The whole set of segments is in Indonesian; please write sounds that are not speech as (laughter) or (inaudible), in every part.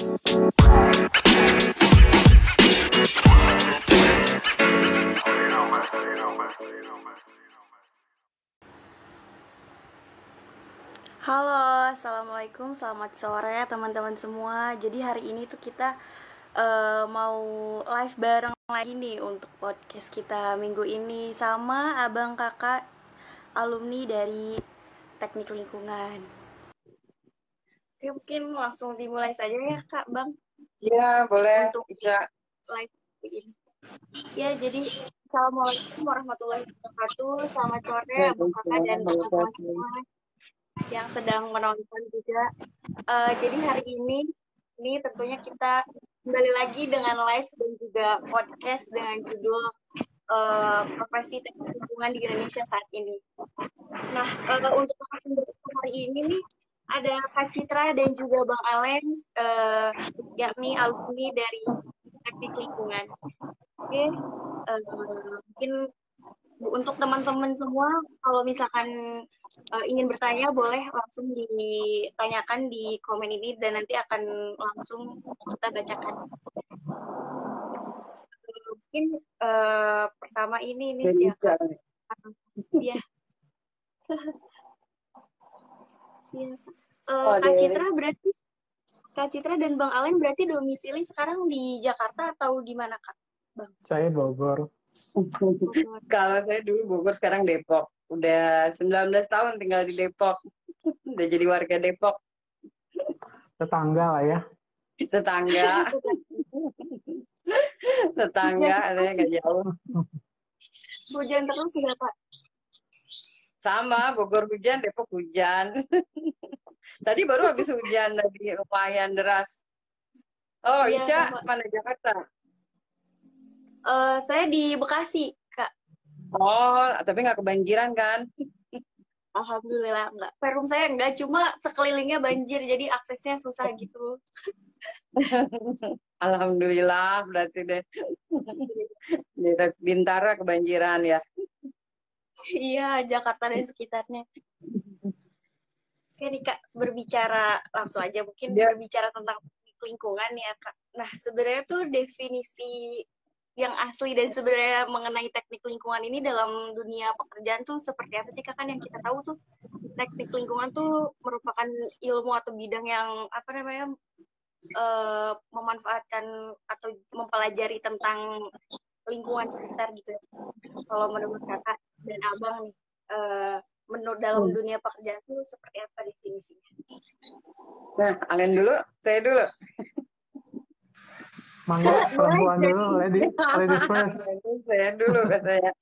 Halo, assalamualaikum, selamat sore teman-teman semua. Jadi hari ini tuh kita uh, mau live bareng lagi nih untuk podcast kita minggu ini sama abang kakak alumni dari teknik lingkungan. Oke, mungkin langsung dimulai saja ya kak, bang. Iya, boleh. Untuk bisa. live ini. Ya, jadi assalamualaikum warahmatullahi wabarakatuh. Selamat sore abang kakak dan teman-teman semua yang sedang menonton juga. Uh, jadi hari ini ini tentunya kita kembali lagi dengan live dan juga podcast dengan judul uh, profesi teknik lingkungan di Indonesia saat ini. Nah, uh, untuk narasumber hari ini nih ada Kak Citra dan juga Bang Alen, uh, yakni alumni dari teknik lingkungan. Oke, okay. uh, mungkin untuk teman-teman semua, kalau misalkan uh, ingin bertanya, boleh langsung ditanyakan di komen ini dan nanti akan langsung kita bacakan. Uh, mungkin uh, pertama ini ini siapa? Iya. (laughs) Iya. Uh, Kak Citra berarti Kak Citra dan Bang Alen berarti domisili sekarang di Jakarta atau di mana Kak? Bang. Saya Bogor. Kalau saya dulu Bogor, sekarang Depok. Udah 19 tahun tinggal di Depok. Udah jadi warga Depok. Tetangga lah ya. Tetangga. Tetangga, ada nggak jauh. Hujan terus ya Pak? Sama, Bogor hujan, Depok hujan. Tadi baru habis hujan, tadi lumayan deras. Oh, ya, Ica, sama. mana Jakarta? Uh, saya di Bekasi, Kak. Oh, tapi nggak kebanjiran kan? (laughs) Alhamdulillah enggak. Perum saya enggak, cuma sekelilingnya banjir, jadi aksesnya susah (laughs) gitu. (laughs) Alhamdulillah, berarti deh. Di Bintara kebanjiran ya. Iya, Jakarta dan sekitarnya. Oke nih Kak, berbicara langsung aja mungkin ya. berbicara tentang lingkungan ya Kak. Nah, sebenarnya tuh definisi yang asli dan sebenarnya mengenai teknik lingkungan ini dalam dunia pekerjaan tuh seperti apa sih kak kan yang kita tahu tuh teknik lingkungan tuh merupakan ilmu atau bidang yang apa namanya uh, memanfaatkan atau mempelajari tentang lingkungan sekitar gitu ya. Kalau menurut kakak dan abang nih, uh, menurut dalam hmm. dunia pekerjaan tuh seperti apa definisinya? Nah, kalian dulu, saya dulu. Mangga perempuan dulu, lady, lady first. (laughs) Saya dulu katanya.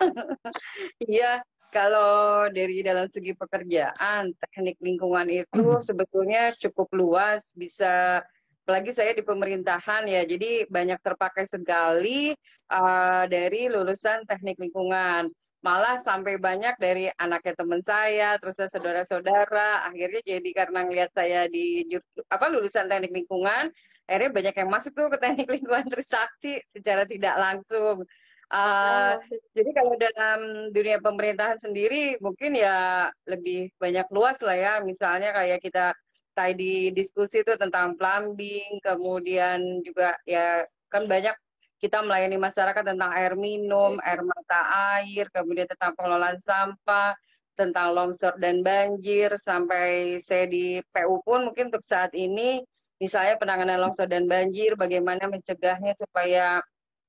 (laughs) Iya, kalau dari dalam segi pekerjaan, teknik lingkungan itu hmm. sebetulnya cukup luas, bisa apalagi saya di pemerintahan ya, jadi banyak terpakai sekali uh, dari lulusan teknik lingkungan malah sampai banyak dari anaknya teman saya, terus saudara-saudara, akhirnya jadi karena ngelihat saya di apa lulusan teknik lingkungan, akhirnya banyak yang masuk tuh ke (laughs) teknik lingkungan Trisakti secara tidak langsung. Uh, oh. Jadi kalau dalam dunia pemerintahan sendiri mungkin ya lebih banyak luas lah ya, misalnya kayak kita tadi diskusi itu tentang plumbing, kemudian juga ya kan banyak kita melayani masyarakat tentang air minum, air mata air, kemudian tentang pengelolaan sampah, tentang longsor dan banjir, sampai saya di PU pun mungkin untuk saat ini, misalnya penanganan longsor dan banjir, bagaimana mencegahnya supaya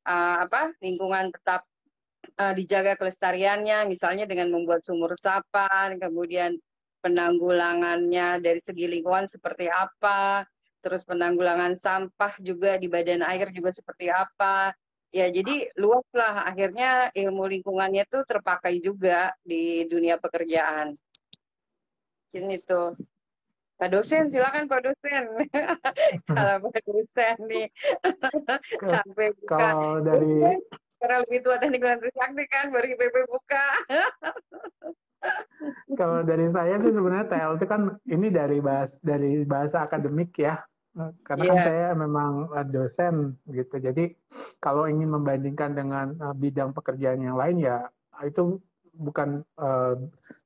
uh, apa lingkungan tetap uh, dijaga kelestariannya, misalnya dengan membuat sumur resapan, kemudian penanggulangannya dari segi lingkungan seperti apa, terus penanggulangan sampah juga di badan air juga seperti apa. Ya, jadi luas lah akhirnya ilmu lingkungannya tuh terpakai juga di dunia pekerjaan. Ini tuh. Pak dosen, silakan Pak dosen. (laughs) Kalau Pak dosen nih (laughs) sampai buka. Kalau dari karena lebih tua teknik dan sakti kan baru IPP buka. (laughs) Kalau dari saya sih sebenarnya TL itu kan ini dari bahas dari bahasa akademik ya karena yeah. kan iya. saya memang eh, dosen gitu. Jadi kalau ingin membandingkan dengan uh, bidang pekerjaan yang lain ya itu bukan uh,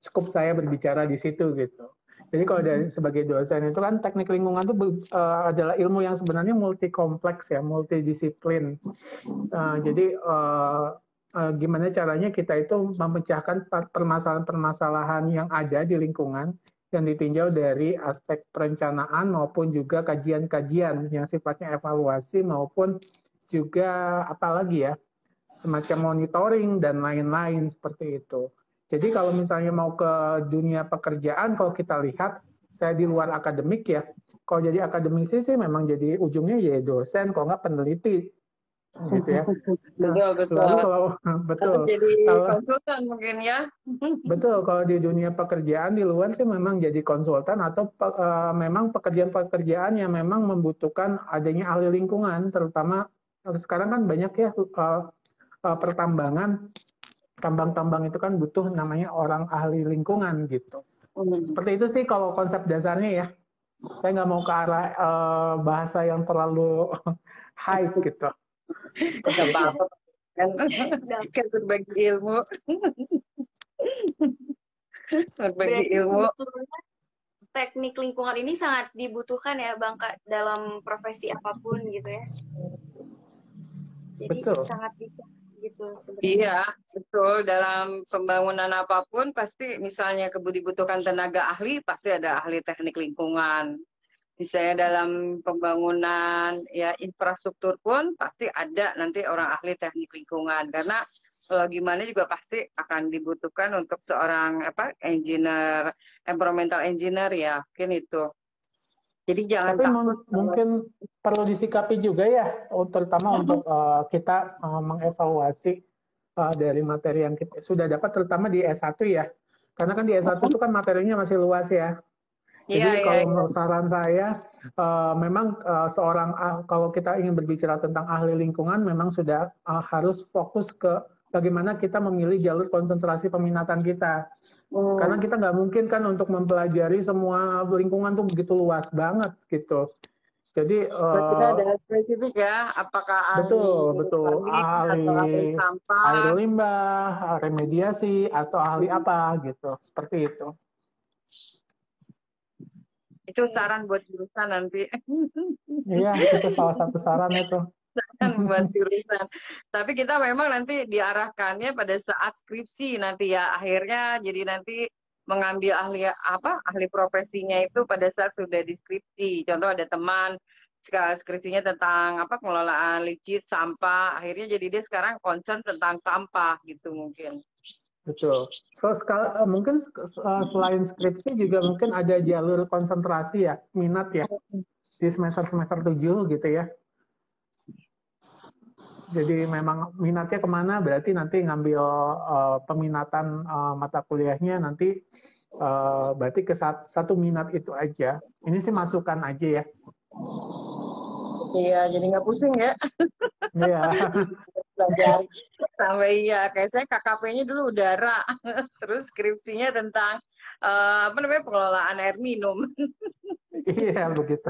cukup saya berbicara di situ gitu. Jadi kalau dari sebagai dosen itu kan teknik lingkungan itu uh, adalah ilmu yang sebenarnya multi kompleks ya, multidisiplin. Uh, jadi uh, gimana caranya kita itu memecahkan permasalahan-permasalahan yang ada di lingkungan yang ditinjau dari aspek perencanaan maupun juga kajian-kajian yang sifatnya evaluasi maupun juga apalagi ya semacam monitoring dan lain-lain seperti itu. Jadi kalau misalnya mau ke dunia pekerjaan, kalau kita lihat, saya di luar akademik ya, kalau jadi akademisi sih memang jadi ujungnya ya dosen, kalau nggak peneliti, gitu ya. Nah, betul betul. Lalu kalau (laughs) betul. Atau jadi kalau, konsultan mungkin ya. (laughs) betul. Kalau di dunia pekerjaan di luar sih memang jadi konsultan atau uh, memang pekerjaan-pekerjaan yang memang membutuhkan adanya ahli lingkungan, terutama sekarang kan banyak ya uh, uh, pertambangan tambang-tambang itu kan butuh namanya orang ahli lingkungan gitu. Hmm. Seperti itu sih kalau konsep dasarnya ya. Saya nggak mau ke arah uh, bahasa yang terlalu (laughs) high gitu. Kita apa kan berbagi ilmu. berbagi ilmu. Teknik lingkungan ini sangat dibutuhkan ya Bang Kak dalam profesi apa pun gitu ya. Jadi Betul. sangat bisa gitu sebenarnya. Iya, betul. Dalam pembangunan apa pun pasti misalnya dibutuhkan tenaga ahli, pasti ada ahli teknik lingkungan. Misalnya dalam pembangunan ya infrastruktur pun pasti ada nanti orang ahli teknik lingkungan karena kalau gimana juga pasti akan dibutuhkan untuk seorang apa engineer environmental engineer ya mungkin itu jadi jangan Tapi takut mungkin perlu disikapi juga ya, oh, terutama untuk uh, kita uh, mengevaluasi uh, dari materi yang kita sudah dapat, terutama di S1 ya. Karena kan di S1 itu kan materinya masih luas ya. Jadi yeah, kalau yeah, yeah. saran saya, uh, memang uh, seorang uh, kalau kita ingin berbicara tentang ahli lingkungan, memang sudah uh, harus fokus ke bagaimana kita memilih jalur konsentrasi peminatan kita. Hmm. Karena kita nggak mungkin kan untuk mempelajari semua lingkungan tuh begitu luas banget gitu. Jadi uh, ada spesifik ya, apakah ahli betul betul ahli, ahli sampah, air limbah, remediasi atau ahli apa gitu, seperti itu. Itu saran buat jurusan nanti. (laughs) Iya, itu salah satu saran itu buat jurusan. Tapi kita memang nanti diarahkannya pada saat skripsi nanti ya akhirnya jadi nanti mengambil ahli apa ahli profesinya itu pada saat sudah deskripsi. Contoh ada teman skripsinya tentang apa pengelolaan licin sampah akhirnya jadi dia sekarang concern tentang sampah gitu mungkin betul. So sekal, eh, mungkin uh, selain skripsi juga mungkin ada jalur konsentrasi ya minat ya di semester semester tujuh gitu ya. Jadi memang minatnya ke mana berarti nanti ngambil uh, peminatan uh, mata kuliahnya nanti uh, berarti ke sat satu minat itu aja. Ini sih masukan aja ya iya jadi nggak pusing ya. Iya. (laughs) Belajar. Sampai iya kayak saya KKP-nya dulu udara. (laughs) Terus skripsinya tentang uh, apa namanya pengelolaan air minum. (laughs) Iya begitu.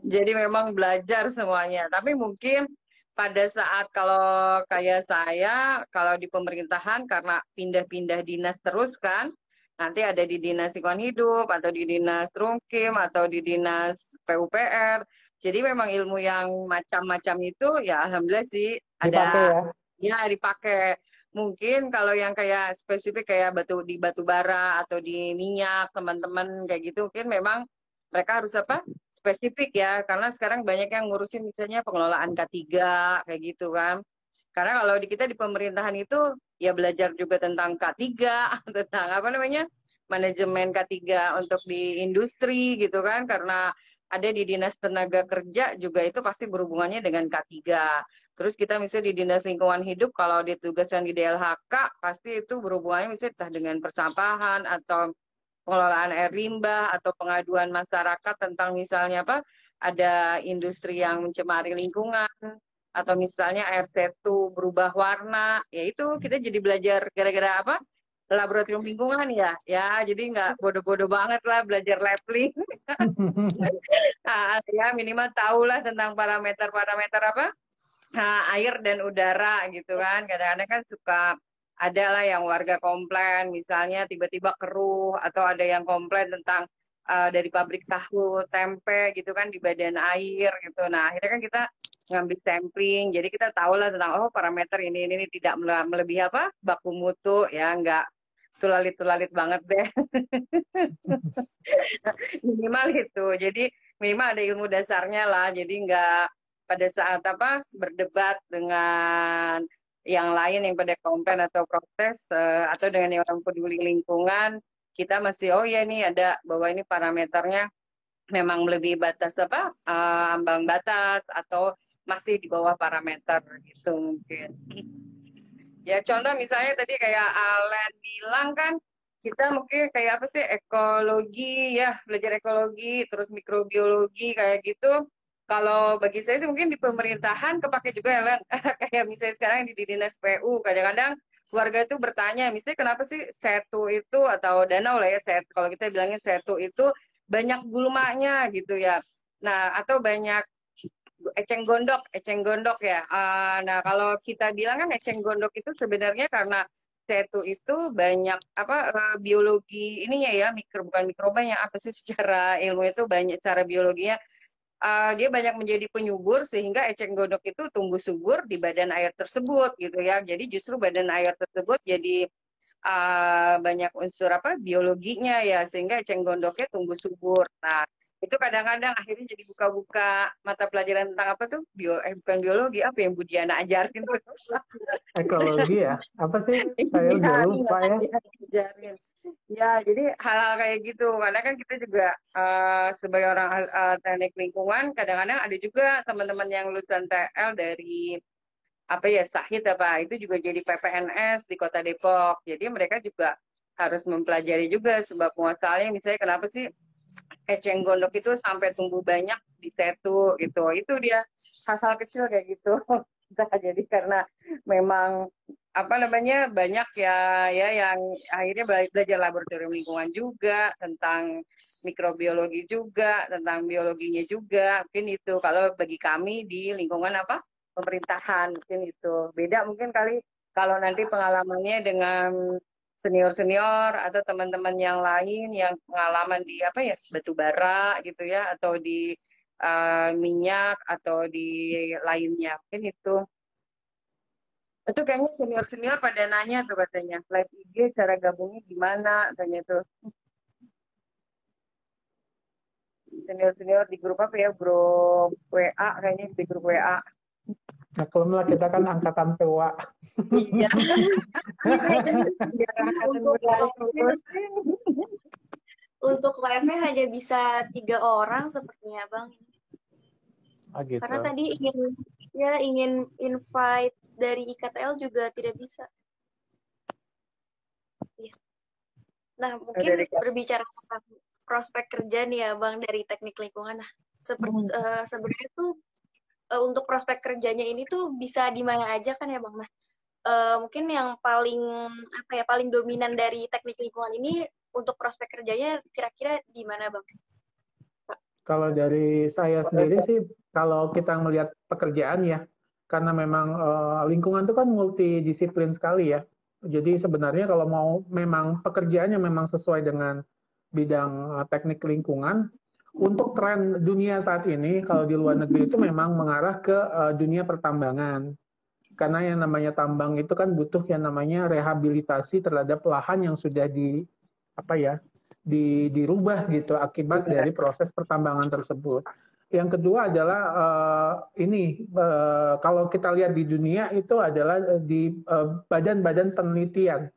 Jadi memang belajar semuanya. Tapi mungkin pada saat kalau kayak saya, kalau di pemerintahan karena pindah-pindah dinas terus kan, nanti ada di dinas lingkungan hidup atau di dinas Trungkim atau di dinas PUPR. Jadi memang ilmu yang macam-macam itu ya alhamdulillah sih ada dipakai ya. ya dipakai. Mungkin kalau yang kayak spesifik kayak batu di batu bara atau di minyak teman-teman kayak gitu mungkin memang mereka harus apa? spesifik ya karena sekarang banyak yang ngurusin misalnya pengelolaan K3 kayak gitu kan karena kalau di kita di pemerintahan itu ya belajar juga tentang K3 (laughs) tentang apa namanya manajemen K3 untuk di industri gitu kan karena ada di dinas tenaga kerja juga itu pasti berhubungannya dengan K3 terus kita misalnya di dinas lingkungan hidup kalau ditugaskan di DLHK pasti itu berhubungannya misalnya dengan persampahan atau pengelolaan air limbah atau pengaduan masyarakat tentang misalnya apa ada industri yang mencemari lingkungan atau misalnya air setu berubah warna ya itu kita jadi belajar gara-gara apa laboratorium lingkungan ya. Ya jadi nggak bodoh-bodoh banget lah belajar labeling. Nah, (laughs) ya minimal tahulah tentang parameter-parameter apa? Nah, air dan udara gitu kan. Kadang-kadang kan suka ada lah yang warga komplain. Misalnya tiba-tiba keruh atau ada yang komplain tentang uh, dari pabrik tahu tempe gitu kan di badan air gitu. Nah akhirnya kan kita ngambil sampling. Jadi kita tahu lah tentang oh parameter ini ini, ini tidak melebihi apa? Baku mutu ya enggak tulalit-tulalit banget deh. (laughs) Minimal itu. Jadi minimal ada ilmu dasarnya lah. Jadi enggak pada saat apa berdebat dengan yang lain yang pada komplain atau protes uh, atau dengan yang orang peduli lingkungan kita masih oh ya ini ada bahwa ini parameternya memang melebihi batas apa uh, ambang batas atau masih di bawah parameter gitu mungkin. Ya contoh misalnya tadi kayak Alen bilang kan kita mungkin kayak apa sih ekologi ya belajar ekologi terus mikrobiologi kayak gitu. Kalau bagi saya sih mungkin di pemerintahan kepake juga ya Len. (laughs) kayak misalnya sekarang di dinas PU kadang-kadang warga itu bertanya misalnya kenapa sih setu itu atau danau lah ya set kalau kita bilangnya setu itu banyak gulmanya gitu ya. Nah atau banyak eceng gondok eceng gondok ya uh, nah kalau kita bilang kan eceng gondok itu sebenarnya karena setu itu banyak apa uh, biologi ininya ya mikro bukan mikrobanya apa sih (laughs) secara ilmu itu banyak cara biologinya uh, dia banyak menjadi penyubur sehingga eceng gondok itu tumbuh subur di badan air tersebut gitu ya. Jadi justru badan air tersebut jadi uh, banyak unsur apa biologinya ya sehingga eceng gondoknya tumbuh subur. Nah, itu kadang-kadang akhirnya jadi buka-buka mata pelajaran tentang apa tuh? Bio eh bukan biologi apa yang Budiana ajarin? Tuh (laughs) ekologi ya? Apa sih? Saya iya, udah lupa ya. Ajarin. Ya jadi hal-hal kayak gitu. Karena kan kita juga uh, sebagai orang uh, teknik lingkungan kadang-kadang ada juga teman-teman yang lulusan TL dari apa ya Sahid apa itu juga jadi PPNS di Kota Depok. Jadi mereka juga harus mempelajari juga sebab penguasanya misalnya kenapa sih eceng gondok itu sampai tumbuh banyak di setu gitu. Itu dia hal-hal kecil kayak gitu. (laughs) jadi karena memang apa namanya banyak ya ya yang akhirnya belajar laboratorium lingkungan juga tentang mikrobiologi juga tentang biologinya juga mungkin itu kalau bagi kami di lingkungan apa pemerintahan mungkin itu beda mungkin kali kalau nanti pengalamannya dengan senior-senior atau teman-teman yang lain yang pengalaman di apa ya batu bara gitu ya atau di uh, minyak atau di lainnya. Mungkin itu. Itu kayaknya senior-senior pada nanya tuh katanya live IG cara gabungnya gimana? Katanya tuh. Senior-senior di grup apa ya? Grup WA kayaknya di grup WA Maklum lah kita kan angkatan tua. Iya. untuk untuk live-nya hanya bisa tiga orang sepertinya bang. Ah, gitu. Karena tadi ingin ya ingin invite dari IKTL juga tidak bisa. Ya. Nah mungkin berbicara tentang prospek kerja nih ya bang dari teknik lingkungan. Nah seperti hmm. uh, sebenarnya tuh uh, untuk prospek kerjanya ini tuh bisa di mana aja kan ya Bang Nah. Uh, mungkin yang paling apa ya paling dominan dari teknik lingkungan ini untuk prospek kerjanya kira-kira di mana Bang? Kalau dari saya sendiri sih kalau kita melihat pekerjaan ya karena memang uh, lingkungan itu kan multidisiplin sekali ya. Jadi sebenarnya kalau mau memang pekerjaannya memang sesuai dengan bidang teknik lingkungan, untuk tren dunia saat ini kalau di luar negeri itu memang mengarah ke uh, dunia pertambangan. Karena yang namanya tambang itu kan butuh yang namanya rehabilitasi terhadap lahan yang sudah di apa ya di dirubah gitu akibat dari proses pertambangan tersebut. Yang kedua adalah uh, ini uh, kalau kita lihat di dunia itu adalah di badan-badan uh, penelitian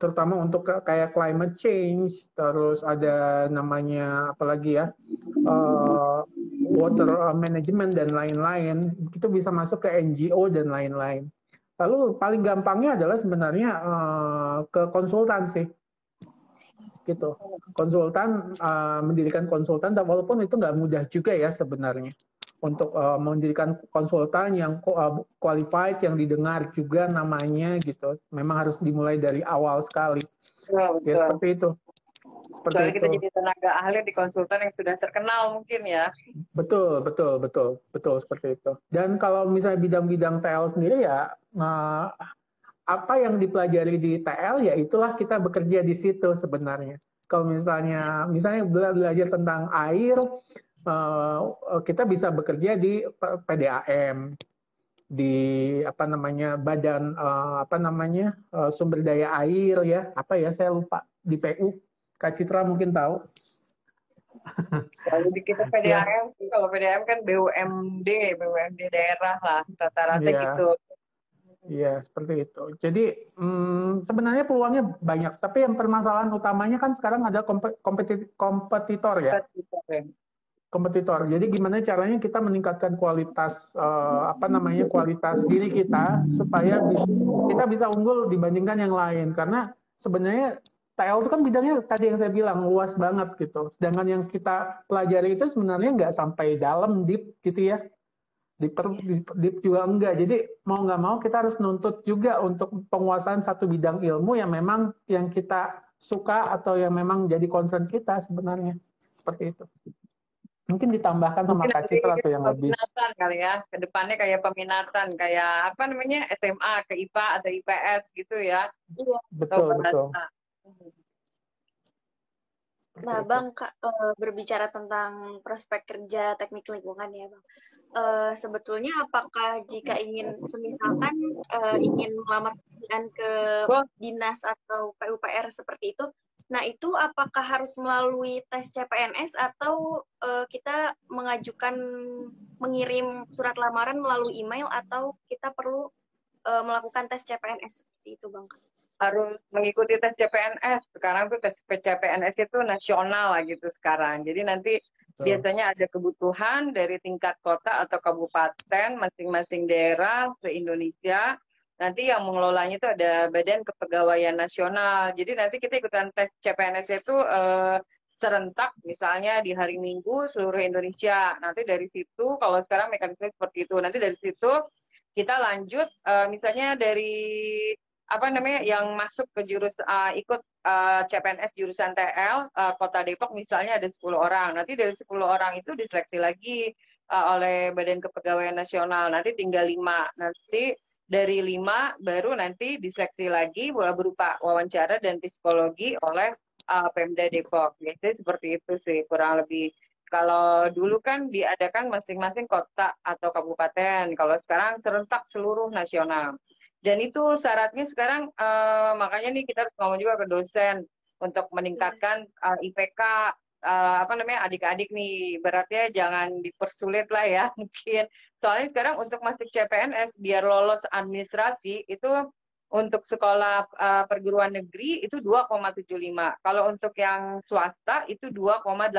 terutama untuk kayak climate change, terus ada namanya apalagi ya uh, water management dan lain-lain, itu bisa masuk ke NGO dan lain-lain. Lalu paling gampangnya adalah sebenarnya uh, ke konsultan sih, gitu. Konsultan uh, mendirikan konsultan, walaupun itu nggak mudah juga ya sebenarnya untuk uh, mendirikan konsultan yang uh, qualified yang didengar juga namanya gitu. Memang harus dimulai dari awal sekali. Ya, ya seperti itu. Seperti Soalnya itu. kita jadi tenaga ahli di konsultan yang sudah terkenal mungkin ya. Betul, betul, betul, betul seperti itu. Dan kalau misalnya bidang-bidang TL sendiri ya uh, apa yang dipelajari di TL ya itulah kita bekerja di situ sebenarnya. Kalau misalnya misalnya belajar tentang air, kita bisa bekerja di PDAM, di apa namanya badan uh, apa namanya uh, sumber daya air ya apa ya saya lupa di PU Kak Citra mungkin tahu. Kalau di kita PDAM ya. sih, kalau PDAM kan BUMD, BUMD daerah lah, rata-rata ya. gitu. Iya, seperti itu. Jadi hmm, sebenarnya peluangnya banyak, tapi yang permasalahan utamanya kan sekarang ada kompetitor, kompetitor ya. Kompetitor. Jadi gimana caranya kita meningkatkan kualitas uh, apa namanya kualitas diri kita supaya bisa, kita bisa unggul dibandingkan yang lain. Karena sebenarnya TL itu kan bidangnya tadi yang saya bilang luas banget gitu. Sedangkan yang kita pelajari itu sebenarnya nggak sampai dalam deep gitu ya deep, deep juga enggak. Jadi mau nggak mau kita harus nuntut juga untuk penguasaan satu bidang ilmu yang memang yang kita suka atau yang memang jadi concern kita sebenarnya seperti itu. Mungkin ditambahkan sama Kak Citra atau yang lebih. Peminatan kali ya, ke depannya kayak peminatan, kayak apa namanya SMA ke IPA atau IPS gitu ya. Iya. Betul, betul. Nah, Bang, uh, berbicara tentang prospek kerja teknik lingkungan ya, Bang. Uh, sebetulnya apakah jika ingin, semisalkan uh, ingin melamar pekerjaan ke dinas atau PUPR seperti itu, nah itu apakah harus melalui tes CPNS atau uh, kita mengajukan mengirim surat lamaran melalui email atau kita perlu uh, melakukan tes CPNS seperti itu, Bang? harus mengikuti tes CPNS. Sekarang tuh tes CPNS itu nasional lah gitu sekarang. Jadi nanti so. biasanya ada kebutuhan dari tingkat kota atau kabupaten masing-masing daerah se-Indonesia. Nanti yang mengelolanya itu ada Badan Kepegawaian Nasional. Jadi nanti kita ikutan tes CPNS itu eh, serentak misalnya di hari Minggu seluruh Indonesia. Nanti dari situ kalau sekarang mekanisme seperti itu. Nanti dari situ kita lanjut eh, misalnya dari apa namanya yang masuk ke jurus uh, ikut uh, CPNS jurusan TL uh, Kota Depok misalnya ada 10 orang. Nanti dari 10 orang itu diseleksi lagi uh, oleh Badan Kepegawaian Nasional. Nanti tinggal lima. Nanti dari lima baru nanti diseleksi lagi berupa wawancara dan psikologi oleh uh, Pemda Depok. Jadi seperti itu sih kurang lebih. Kalau dulu kan diadakan masing-masing kota atau kabupaten. Kalau sekarang serentak seluruh nasional. Dan itu syaratnya sekarang uh, makanya nih kita harus ngomong juga ke dosen untuk meningkatkan uh, eh, IPK uh, apa namanya adik-adik nih beratnya jangan dipersulit lah ya (laughs) mungkin. Soalnya sekarang untuk masuk CPNS biar lolos administrasi itu untuk sekolah uh, perguruan negeri itu 2,75 kalau untuk yang swasta itu 2,85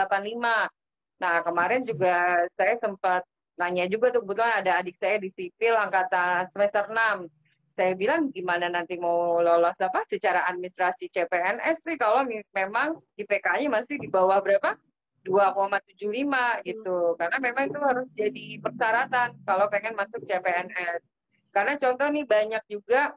nah kemarin juga saya sempat nanya juga tuh kebetulan ada adik saya di sipil angkatan semester 6 saya bilang gimana nanti mau lolos apa secara administrasi CPNS sih kalau memang IPK-nya masih di bawah berapa? 2,75 gitu. Karena memang itu harus jadi persyaratan kalau pengen masuk CPNS karena contoh nih banyak juga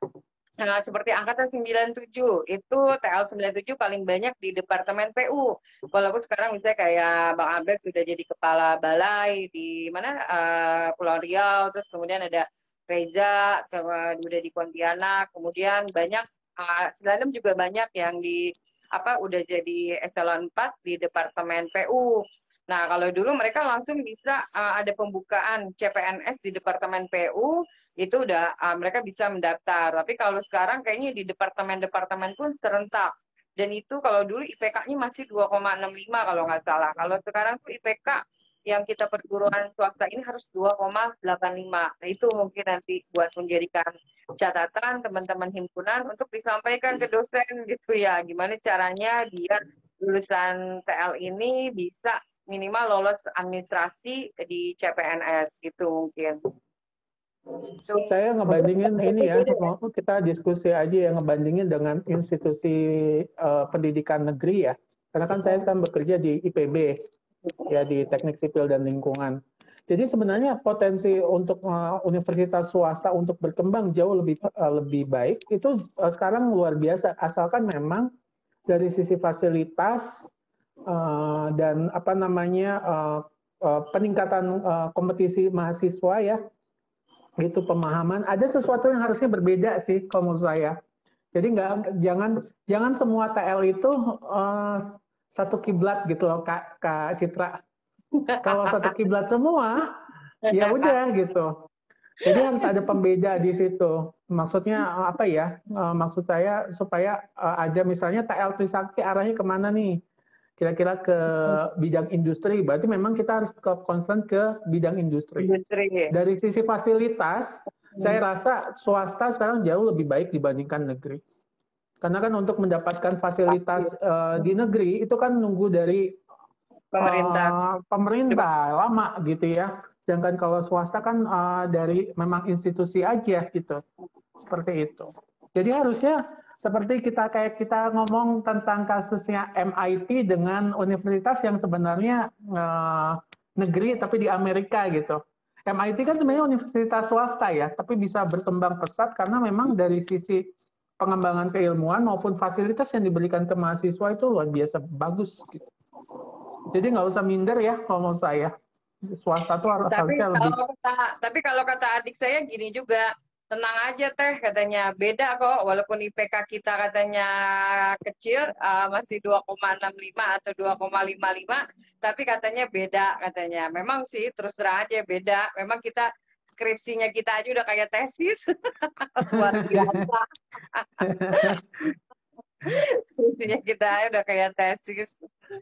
Nah, seperti angkatan 97, itu TL 97 paling banyak di Departemen PU. Walaupun sekarang misalnya kayak Bang Abed sudah jadi kepala balai di mana uh, Pulau Riau, terus kemudian ada Reza sama udah di Pontianak kemudian banyak uh, juga banyak yang di apa udah jadi eselon 4 di departemen PU. Nah, kalau dulu mereka langsung bisa uh, ada pembukaan CPNS di departemen PU, itu udah uh, mereka bisa mendaftar. Tapi kalau sekarang kayaknya di departemen-departemen pun serentak. Dan itu kalau dulu IPK-nya masih 2,65 kalau nggak salah. Kalau sekarang tuh IPK yang kita perguruan swasta ini harus 2,85. Nah, itu mungkin nanti buat menjadikan catatan teman-teman himpunan untuk disampaikan ke dosen gitu ya. Gimana caranya biar lulusan TL ini bisa minimal lolos administrasi di CPNS gitu mungkin. So, saya ngebandingin ini ya, kita diskusi aja ya ngebandingin dengan institusi uh, pendidikan negeri ya. Karena kan saya sekarang bekerja di IPB, ya di teknik sipil dan lingkungan. Jadi sebenarnya potensi untuk uh, universitas swasta untuk berkembang jauh lebih uh, lebih baik itu uh, sekarang luar biasa asalkan memang dari sisi fasilitas uh, dan apa namanya uh, uh, peningkatan uh, kompetisi mahasiswa ya gitu pemahaman. Ada sesuatu yang harusnya berbeda sih kalau menurut saya. Jadi nggak jangan jangan semua TL itu uh, satu kiblat gitu loh kak kak Citra. Kalau satu kiblat semua, ya udah gitu. Jadi harus ada pembeda di situ. Maksudnya apa ya? Uh, maksud saya supaya uh, ada misalnya TL Trisakti arahnya ke mana nih? Kira-kira ke bidang industri. Berarti memang kita harus ke concern ke bidang industri. industri. Dari sisi fasilitas, saya rasa swasta sekarang jauh lebih baik dibandingkan negeri. Karena kan untuk mendapatkan fasilitas uh, di negeri itu kan nunggu dari pemerintah uh, pemerintah lama gitu ya. Sedangkan kalau swasta kan uh, dari memang institusi aja gitu. Seperti itu. Jadi harusnya seperti kita kayak kita ngomong tentang kasusnya MIT dengan universitas yang sebenarnya uh, negeri tapi di Amerika gitu. MIT kan sebenarnya universitas swasta ya, tapi bisa berkembang pesat karena memang dari sisi pengembangan keilmuan maupun fasilitas yang diberikan ke mahasiswa itu luar biasa bagus. Gitu. Jadi nggak usah minder ya kalau mau saya. Swasta tuh harus tapi harusnya lebih. Kalau kata, tapi kalau kata adik saya gini juga, tenang aja teh katanya beda kok walaupun IPK kita katanya kecil uh, masih 2,65 atau 2,55 tapi katanya beda katanya memang sih terus terang aja beda memang kita skripsinya kita aja udah kayak tesis (laughs) luar biasa (laughs) skripsinya kita udah kayak tesis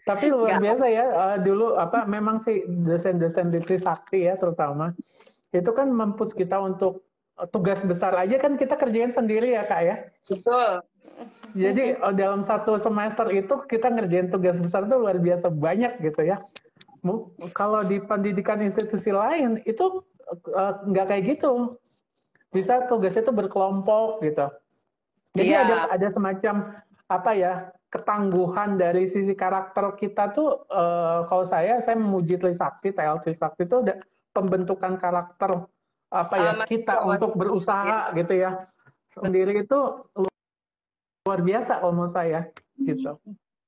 tapi luar biasa ya uh, dulu apa memang sih dosen-dosen di Trisakti ya terutama itu kan mempus kita untuk tugas besar aja kan kita kerjain sendiri ya kak ya. Betul. Jadi oh, dalam satu semester itu kita ngerjain tugas besar itu luar biasa banyak gitu ya. Kalau di pendidikan institusi lain itu uh, nggak kayak gitu. Bisa tugasnya itu berkelompok gitu. Jadi yeah. ada ada semacam apa ya ketangguhan dari sisi karakter kita tuh uh, kalau saya saya memuji Trisakti, TL Trisakti itu ada pembentukan karakter apa ya kita untuk berusaha gitu ya sendiri itu luar biasa kalau menurut saya gitu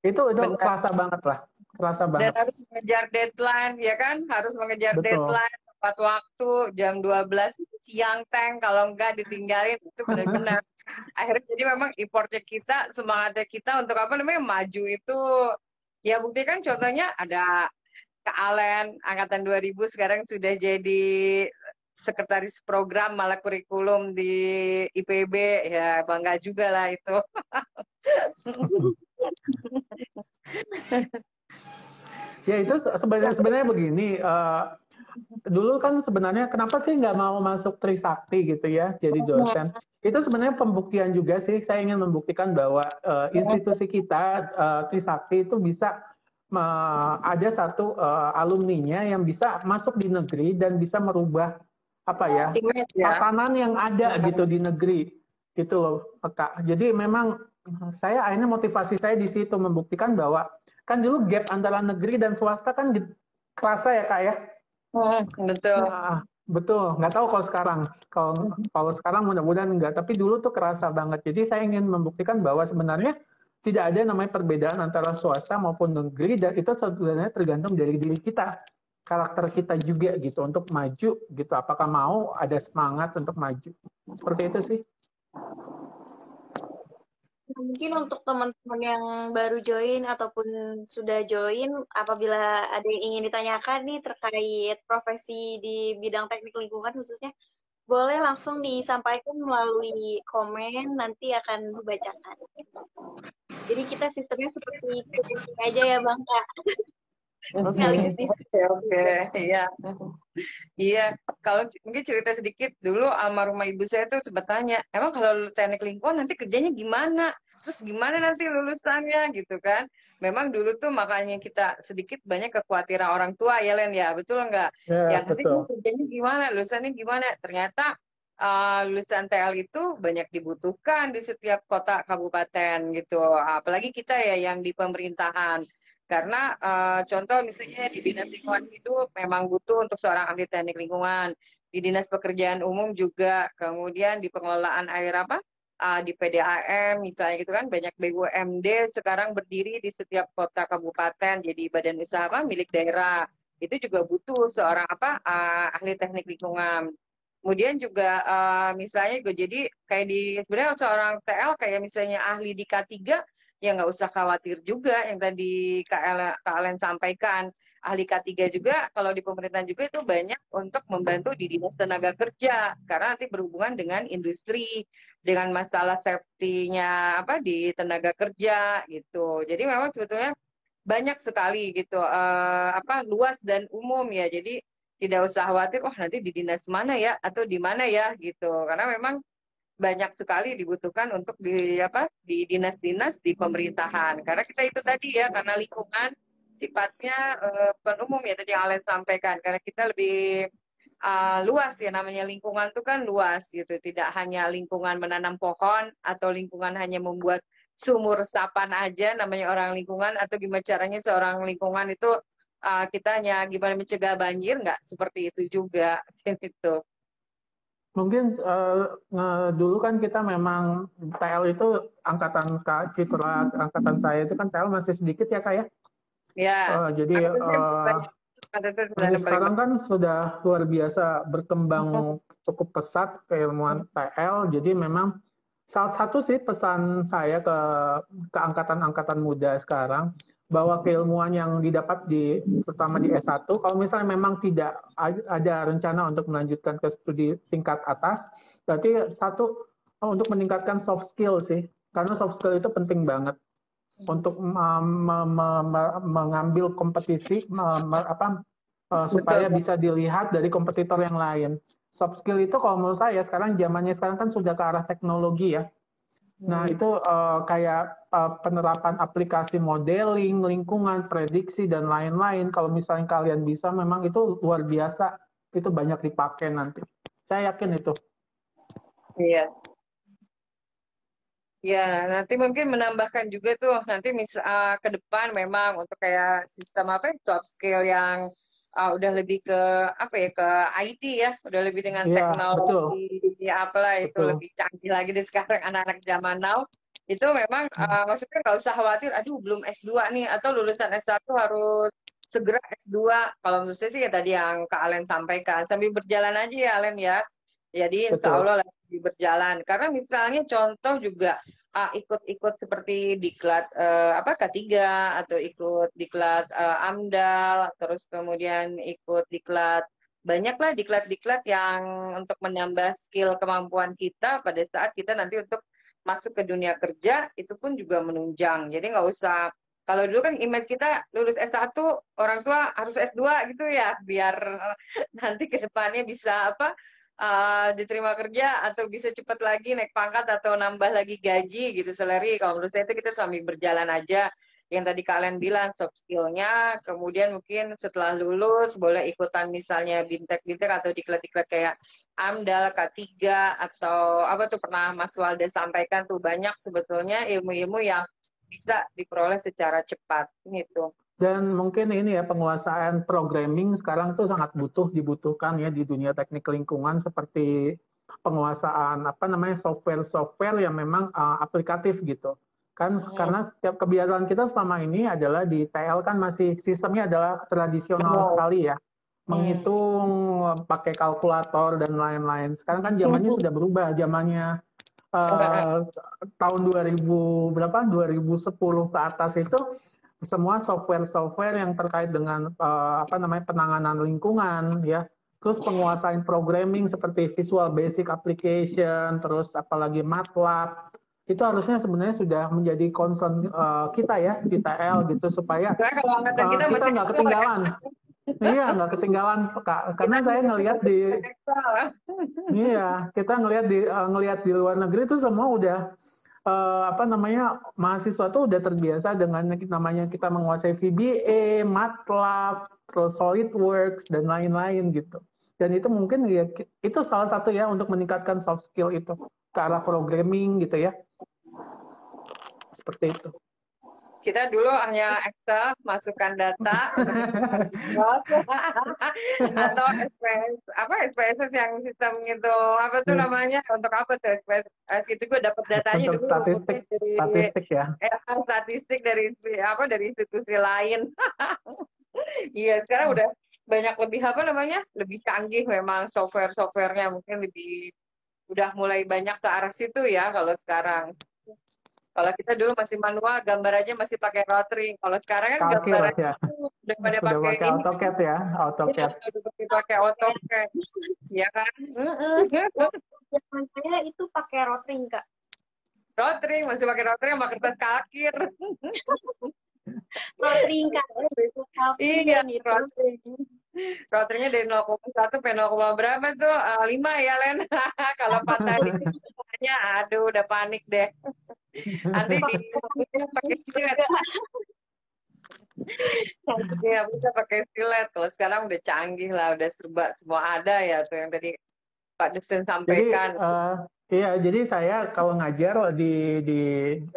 itu itu Benar. kerasa banget lah kerasa banget dan harus mengejar deadline ya kan harus mengejar Betul. deadline tepat waktu jam 12 siang tank kalau enggak ditinggalin itu benar-benar (laughs) akhirnya jadi memang importnya kita semangatnya kita untuk apa namanya maju itu ya bukti kan contohnya ada Kak Alen angkatan 2000 sekarang sudah jadi sekretaris program malah kurikulum di IPB ya bangga juga lah itu. (laughs) ya itu sebenarnya sebenarnya begini. Uh, dulu kan sebenarnya kenapa sih nggak mau masuk Trisakti gitu ya jadi dosen? Itu sebenarnya pembuktian juga sih. Saya ingin membuktikan bahwa uh, institusi kita uh, Trisakti itu bisa uh, ada satu uh, alumninya yang bisa masuk di negeri dan bisa merubah apa ya, ya tatanan yang ada gitu di negeri gitu loh kak jadi memang saya akhirnya motivasi saya di situ membuktikan bahwa kan dulu gap antara negeri dan swasta kan kerasa ya kak ya hmm, betul. Nah, betul. Nggak tahu kalau sekarang. Kalau kalau sekarang mudah-mudahan enggak tapi dulu tuh kerasa banget. Jadi saya ingin membuktikan bahwa sebenarnya tidak ada namanya perbedaan antara swasta maupun negeri dan itu sebenarnya tergantung dari diri kita karakter kita juga gitu untuk maju gitu. Apakah mau ada semangat untuk maju? Seperti itu sih mungkin untuk teman-teman yang baru join ataupun sudah join apabila ada yang ingin ditanyakan nih terkait profesi di bidang teknik lingkungan khususnya boleh langsung disampaikan melalui komen nanti akan dibacakan. Jadi kita sistemnya seperti itu aja ya bang kak sekaligus diskusi. Oke, iya. Iya, kalau mungkin cerita sedikit dulu almarhumah ibu saya tuh sempat tanya, emang kalau teknik lingkungan nanti kerjanya gimana? Terus gimana nanti lulusannya gitu kan? Memang dulu tuh makanya kita sedikit banyak kekhawatiran orang tua ya Len ya, betul nggak? Ya, ya nanti kerjanya gimana? Lulusannya gimana? Ternyata uh, lulusan TL itu banyak dibutuhkan di setiap kota kabupaten gitu. Apalagi kita ya yang di pemerintahan karena uh, contoh misalnya di dinas lingkungan hidup memang butuh untuk seorang ahli teknik lingkungan. Di dinas pekerjaan umum juga, kemudian di pengelolaan air apa? Uh, di PDAM misalnya gitu kan banyak BUMD sekarang berdiri di setiap kota kabupaten. Jadi badan usaha apa? Milik daerah. Itu juga butuh seorang apa? Uh, ahli teknik lingkungan. Kemudian juga uh, misalnya gue jadi kayak di sebenarnya seorang TL kayak misalnya ahli di K3 ya nggak usah khawatir juga yang tadi KL kalian sampaikan. Ahli K3 juga kalau di pemerintahan juga itu banyak untuk membantu di dinas tenaga kerja. Karena nanti berhubungan dengan industri dengan masalah safety-nya apa di tenaga kerja gitu. Jadi memang sebetulnya banyak sekali gitu uh, apa luas dan umum ya. Jadi tidak usah khawatir wah nanti di dinas mana ya? Atau di mana ya? Gitu. Karena memang banyak sekali dibutuhkan untuk di apa di dinas-dinas di pemerintahan. Karena kita itu tadi ya karena lingkungan sifatnya uh, bukan umum ya tadi yang Alen sampaikan. Karena kita lebih uh, luas ya namanya lingkungan itu kan luas gitu. Tidak hanya lingkungan menanam pohon atau lingkungan hanya membuat sumur resapan aja namanya orang lingkungan atau gimana caranya seorang lingkungan itu uh, kita hanya gimana mencegah banjir nggak seperti itu juga (laughs) gitu. Mungkin uh, dulu kan kita memang TL itu angkatan Kak Citra, angkatan saya itu kan TL masih sedikit ya Kak ya? Ya. Uh, jadi uh, sekarang kan sudah luar biasa berkembang cukup pesat keilmuan TL. Jadi memang salah satu sih pesan saya ke ke angkatan-angkatan muda sekarang bahwa keilmuan yang didapat di terutama di S1 kalau misalnya memang tidak ada rencana untuk melanjutkan ke studi tingkat atas berarti satu oh, untuk meningkatkan soft skill sih. Karena soft skill itu penting banget. Untuk mengambil kompetisi apa uh, supaya bisa dilihat dari kompetitor yang lain. Soft skill itu kalau menurut saya sekarang zamannya sekarang kan sudah ke arah teknologi ya Nah, hmm. itu uh, kayak uh, penerapan aplikasi modeling, lingkungan, prediksi, dan lain-lain. Kalau misalnya kalian bisa, memang itu luar biasa. Itu banyak dipakai nanti. Saya yakin itu. Iya. Ya, nanti mungkin menambahkan juga tuh nanti misal uh, ke depan memang untuk kayak sistem apa ya, soft skill yang uh, udah lebih ke apa ya ke IT ya udah lebih dengan ya, teknologi betul. apalah itu betul. lebih canggih lagi deh sekarang anak-anak zaman now itu memang hmm. uh, maksudnya nggak usah khawatir aduh belum S2 nih atau lulusan S1 harus segera S2 kalau menurut saya sih ya tadi yang Kak Alen sampaikan sambil berjalan aja ya Alen ya jadi insya Allah lagi berjalan karena misalnya contoh juga ikut-ikut seperti diklat uh, apa K3 atau ikut diklat uh, AMDAL terus kemudian ikut diklat banyaklah diklat-diklat yang untuk menambah skill kemampuan kita pada saat kita nanti untuk masuk ke dunia kerja itu pun juga menunjang. Jadi nggak usah kalau dulu kan image kita lulus S1 orang tua harus S2 gitu ya biar nanti ke depannya bisa apa uh, diterima kerja atau bisa cepat lagi naik pangkat atau nambah lagi gaji gitu salary. Kalau menurut saya itu kita sambil berjalan aja. Yang tadi kalian bilang soft skillnya. Kemudian mungkin setelah lulus boleh ikutan misalnya bintek-bintek atau diklat-diklat kayak AMDAL, K3 atau apa tuh pernah Mas Walda sampaikan tuh banyak sebetulnya ilmu-ilmu yang bisa diperoleh secara cepat gitu. Dan mungkin ini ya penguasaan programming sekarang itu sangat butuh dibutuhkan ya di dunia teknik lingkungan seperti penguasaan apa namanya software-software yang memang uh, aplikatif gitu. Kan hmm. karena kebiasaan kita selama ini adalah di TL kan masih sistemnya adalah tradisional hmm. sekali ya. Menghitung hmm. pakai kalkulator dan lain-lain. Sekarang kan zamannya hmm. sudah berubah, zamannya uh, tahun 2000 berapa 2010 ke atas itu semua software-software yang terkait dengan uh, apa namanya penanganan lingkungan ya. Terus penguasaan programming seperti Visual Basic Application terus apalagi MATLAB itu harusnya sebenarnya sudah menjadi concern uh, kita ya di TL gitu supaya uh, kita nggak ketinggalan. iya nggak ketinggalan kak. Karena saya ngelihat di iya kita ngelihat di uh, ngelihat di luar negeri itu semua udah uh, apa namanya mahasiswa tuh udah terbiasa dengan namanya kita menguasai VBA, MATLAB, terus SolidWorks dan lain-lain gitu. Dan itu mungkin ya itu salah satu ya untuk meningkatkan soft skill itu ke arah programming gitu ya. Seperti itu kita dulu hanya Excel masukkan data. Atau SPS apa SPS yang sistem itu apa tuh hmm. namanya? Untuk apa tuh SPS itu gue dapat datanya untuk dulu statistik dari, statistik ya. Eh, statistik dari apa dari institusi lain. (laughs) Iya sekarang udah banyak lebih apa namanya? Lebih canggih memang software-softwarenya. Mungkin lebih udah mulai banyak ke arah situ ya kalau sekarang. Kalau kita dulu masih manual, gambar aja masih pakai rotring. Kalau sekarang kan gambar ya. udah pada pakai, pakai AutoCAD ya, AutoCAD. Ya, udah pakai AutoCAD, ya kan? Zaman saya itu pakai rotring kak. Rotring masih pakai rotring sama kertas kakir. rotring kak. Iya, rotring. Roternya dari 0,1 sampai 0, berapa tuh? Uh, eh, 5 ya, Len. (laughs) Kalau patah itu (laughs) semuanya, aduh udah panik deh. Nanti di pakai silet. Iya, bisa pakai silet. Kalau sekarang udah canggih lah, udah serba semua ada ya tuh yang tadi Pak Dusen sampaikan. Jadi, uh, iya, jadi saya kalau ngajar di di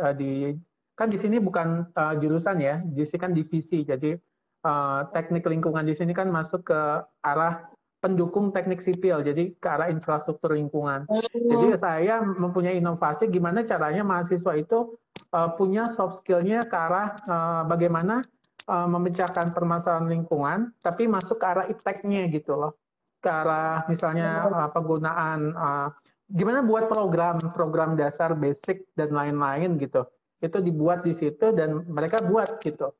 uh, di kan di sini bukan uh, jurusan ya, di sini kan divisi. Jadi uh, teknik lingkungan di sini kan masuk ke arah pendukung teknik sipil, jadi ke arah infrastruktur lingkungan. Jadi hmm. saya mempunyai inovasi gimana caranya mahasiswa itu uh, punya soft skill-nya ke arah uh, bagaimana uh, memecahkan permasalahan lingkungan, tapi masuk ke arah impact-nya gitu loh. Ke arah misalnya uh, penggunaan, uh, gimana buat program, program dasar basic dan lain-lain gitu. Itu dibuat di situ dan mereka buat gitu.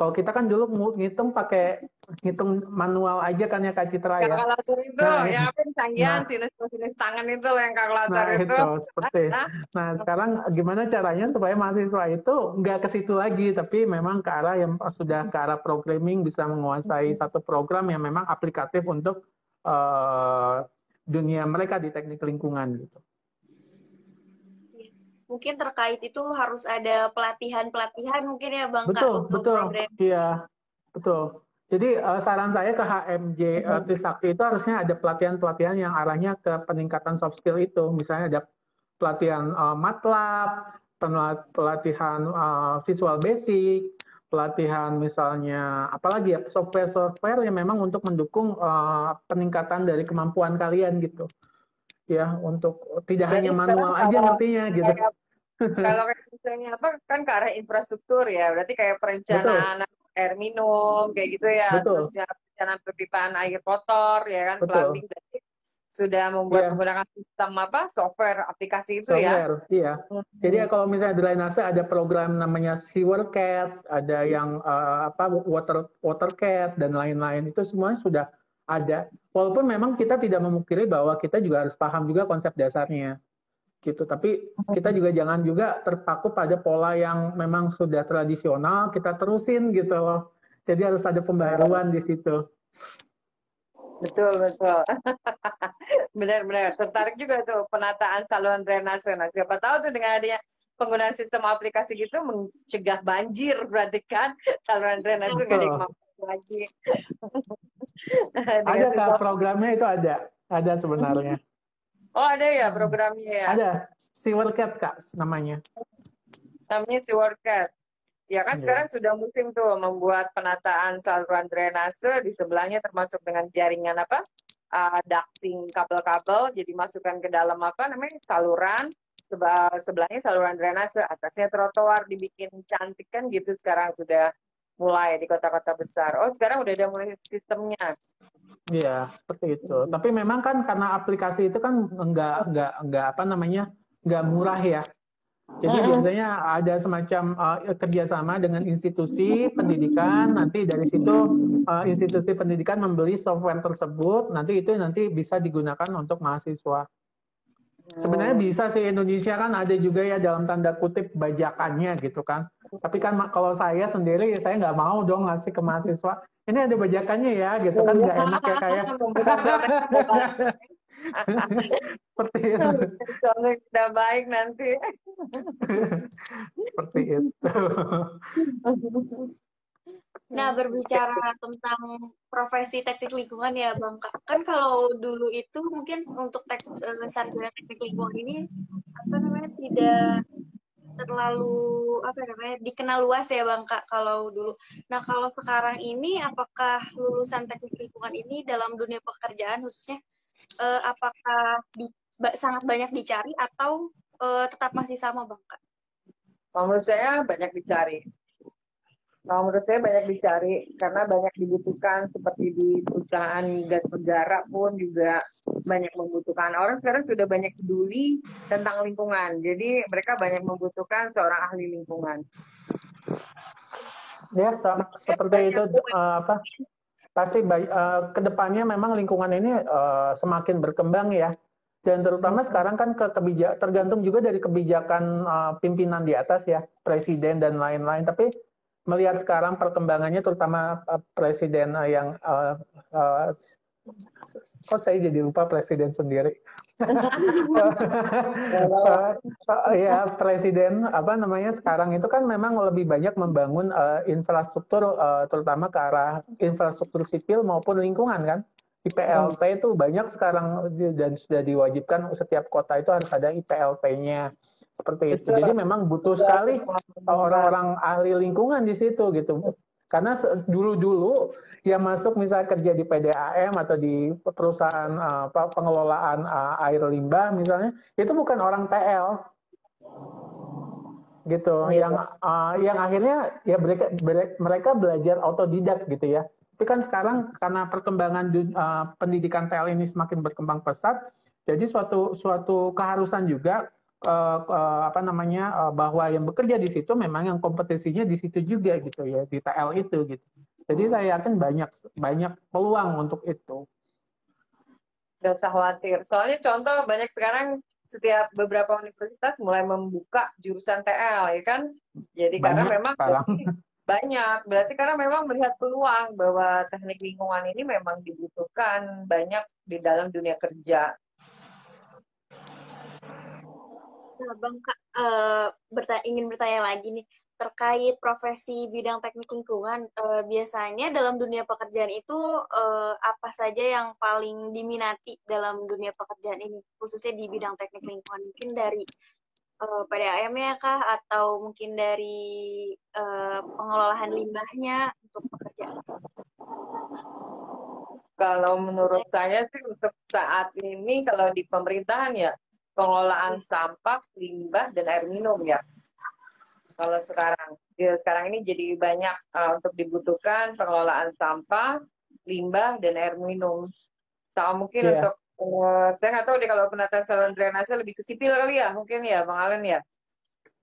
Kalau kita kan dulu ngitung pakai ngitung manual aja kan ya Kak Citra ya. Kalkulator itu nah, ya apa canggihan nah, sinus sinus tangan itu loh yang kalkulator nah, itu. itu. seperti. nah sekarang gimana caranya supaya mahasiswa itu nggak ke situ lagi tapi memang ke arah yang sudah ke arah programming bisa menguasai hmm. satu program yang memang aplikatif untuk uh, dunia mereka di teknik lingkungan gitu mungkin terkait itu harus ada pelatihan-pelatihan mungkin ya Bang betul, Kak untuk betul. program. Iya, betul. Jadi uh, saran saya ke HMJ uh, eh, Trisakti itu harusnya ada pelatihan-pelatihan yang arahnya ke peningkatan soft skill itu. Misalnya ada pelatihan uh, MATLAB, pelatihan uh, Visual Basic, pelatihan misalnya apalagi ya software-software yang memang untuk mendukung uh, peningkatan dari kemampuan kalian gitu ya untuk tidak Jadi hanya manual aja nantinya gitu (laughs) kalau kayak misalnya apa kan ke arah infrastruktur ya, berarti kayak perencanaan Betul. air minum kayak gitu ya, Betul. terus ya perencanaan perpipaan air kotor ya kan, plumbing berarti sudah membuat yeah. menggunakan sistem apa software aplikasi itu ya? software, ya. Iya. Hmm. Jadi kalau misalnya di Drainase ada program namanya SewerCat, ada yang uh, apa Water WaterCat dan lain-lain itu semuanya sudah ada. Walaupun memang kita tidak memungkiri bahwa kita juga harus paham juga konsep dasarnya gitu. Tapi kita juga jangan juga terpaku pada pola yang memang sudah tradisional, kita terusin gitu loh. Jadi harus ada pembaruan di situ. Betul, betul. (laughs) Benar-benar. Tertarik juga tuh penataan saluran drainase. Nah, siapa tahu tuh dengan adanya penggunaan sistem aplikasi gitu mencegah banjir berarti kan saluran drainase nggak dimanfaatkan lagi. (laughs) ada kak programnya itu ada, ada sebenarnya. Oh ada ya programnya ya? Ada, Sewercat kak namanya. Namanya Sewercat. Ya kan yeah. sekarang sudah musim tuh membuat penataan saluran drainase di sebelahnya termasuk dengan jaringan apa? Uh, ducting kabel-kabel jadi masukkan ke dalam apa namanya saluran sebelahnya saluran drainase atasnya trotoar dibikin cantik kan gitu sekarang sudah mulai di kota-kota besar. Oh sekarang udah ada mulai sistemnya. Iya, seperti itu. Tapi memang kan karena aplikasi itu kan enggak enggak enggak apa namanya? enggak murah ya. Jadi uh -huh. biasanya ada semacam uh, kerjasama dengan institusi pendidikan. Nanti dari situ uh, institusi pendidikan membeli software tersebut. Nanti itu nanti bisa digunakan untuk mahasiswa. Sebenarnya oh. bisa sih Indonesia kan ada juga ya dalam tanda kutip bajakannya gitu kan. Tapi kan kalau saya sendiri saya nggak mau dong ngasih ke mahasiswa ini ada bajakannya ya gitu kan nggak enak ya kayak (laughs) seperti itu tidak baik nanti (laughs) seperti itu (laughs) Nah, berbicara tentang profesi teknik lingkungan ya, Bang. Kan kalau dulu itu mungkin untuk tek, uh, sarjana teknik lingkungan ini apa namanya tidak terlalu apa namanya dikenal luas ya bang kak kalau dulu. Nah kalau sekarang ini apakah lulusan teknik lingkungan ini dalam dunia pekerjaan khususnya eh, apakah di, sangat banyak dicari atau eh, tetap masih sama bang kak? Menurut saya banyak dicari. Kalau menurut saya banyak dicari karena banyak dibutuhkan seperti di perusahaan gas negara pun juga banyak membutuhkan. Orang sekarang sudah banyak peduli tentang lingkungan. Jadi mereka banyak membutuhkan seorang ahli lingkungan. Ya, seperti itu uh, apa? Pasti uh, ke depannya memang lingkungan ini uh, semakin berkembang ya. Dan terutama sekarang kan ke kebijak tergantung juga dari kebijakan uh, pimpinan di atas ya, presiden dan lain-lain. Tapi melihat sekarang perkembangannya terutama uh, presiden uh, yang uh, uh, kok saya jadi lupa presiden sendiri. (laughs) ya presiden apa namanya sekarang itu kan memang lebih banyak membangun uh, infrastruktur uh, terutama ke arah infrastruktur sipil maupun lingkungan kan. IPLT itu banyak sekarang dan sudah diwajibkan setiap kota itu harus ada IPLT-nya seperti itu. Jadi memang butuh sekali orang-orang ahli lingkungan di situ gitu. Karena dulu-dulu yang masuk misalnya kerja di PDAM atau di perusahaan uh, pengelolaan uh, air limbah misalnya, itu bukan orang TL. Gitu. Oh, yang uh, yang akhirnya ya mereka mereka belajar otodidak gitu ya. Tapi kan sekarang karena perkembangan uh, pendidikan TL ini semakin berkembang pesat, jadi suatu suatu keharusan juga apa namanya uh, bahwa yang bekerja di situ memang yang kompetisinya di situ juga gitu ya di TL itu gitu. Jadi saya yakin banyak banyak peluang untuk itu. Tidak usah khawatir. Soalnya contoh banyak sekarang setiap beberapa universitas mulai membuka jurusan TL ya kan. Jadi banyak karena memang sekarang. banyak. Berarti karena memang melihat peluang bahwa teknik lingkungan ini memang dibutuhkan banyak di dalam dunia kerja. Nah, Bang uh, bertanya, ingin bertanya lagi nih terkait profesi bidang teknik lingkungan. Uh, biasanya dalam dunia pekerjaan itu uh, apa saja yang paling diminati dalam dunia pekerjaan ini, khususnya di bidang teknik lingkungan? Mungkin dari uh, PDAM ya kah, atau mungkin dari uh, pengelolaan limbahnya untuk pekerjaan? Kalau menurut saya sih untuk saat ini kalau di pemerintahan ya pengelolaan sampah, limbah, dan air minum ya. Kalau sekarang, ya, sekarang ini jadi banyak uh, untuk dibutuhkan pengelolaan sampah, limbah, dan air minum. Sama mungkin yeah. untuk, uh, saya nggak tahu deh kalau penataan saluran drainase lebih ke sipil kali ya, mungkin ya Bang Alen ya.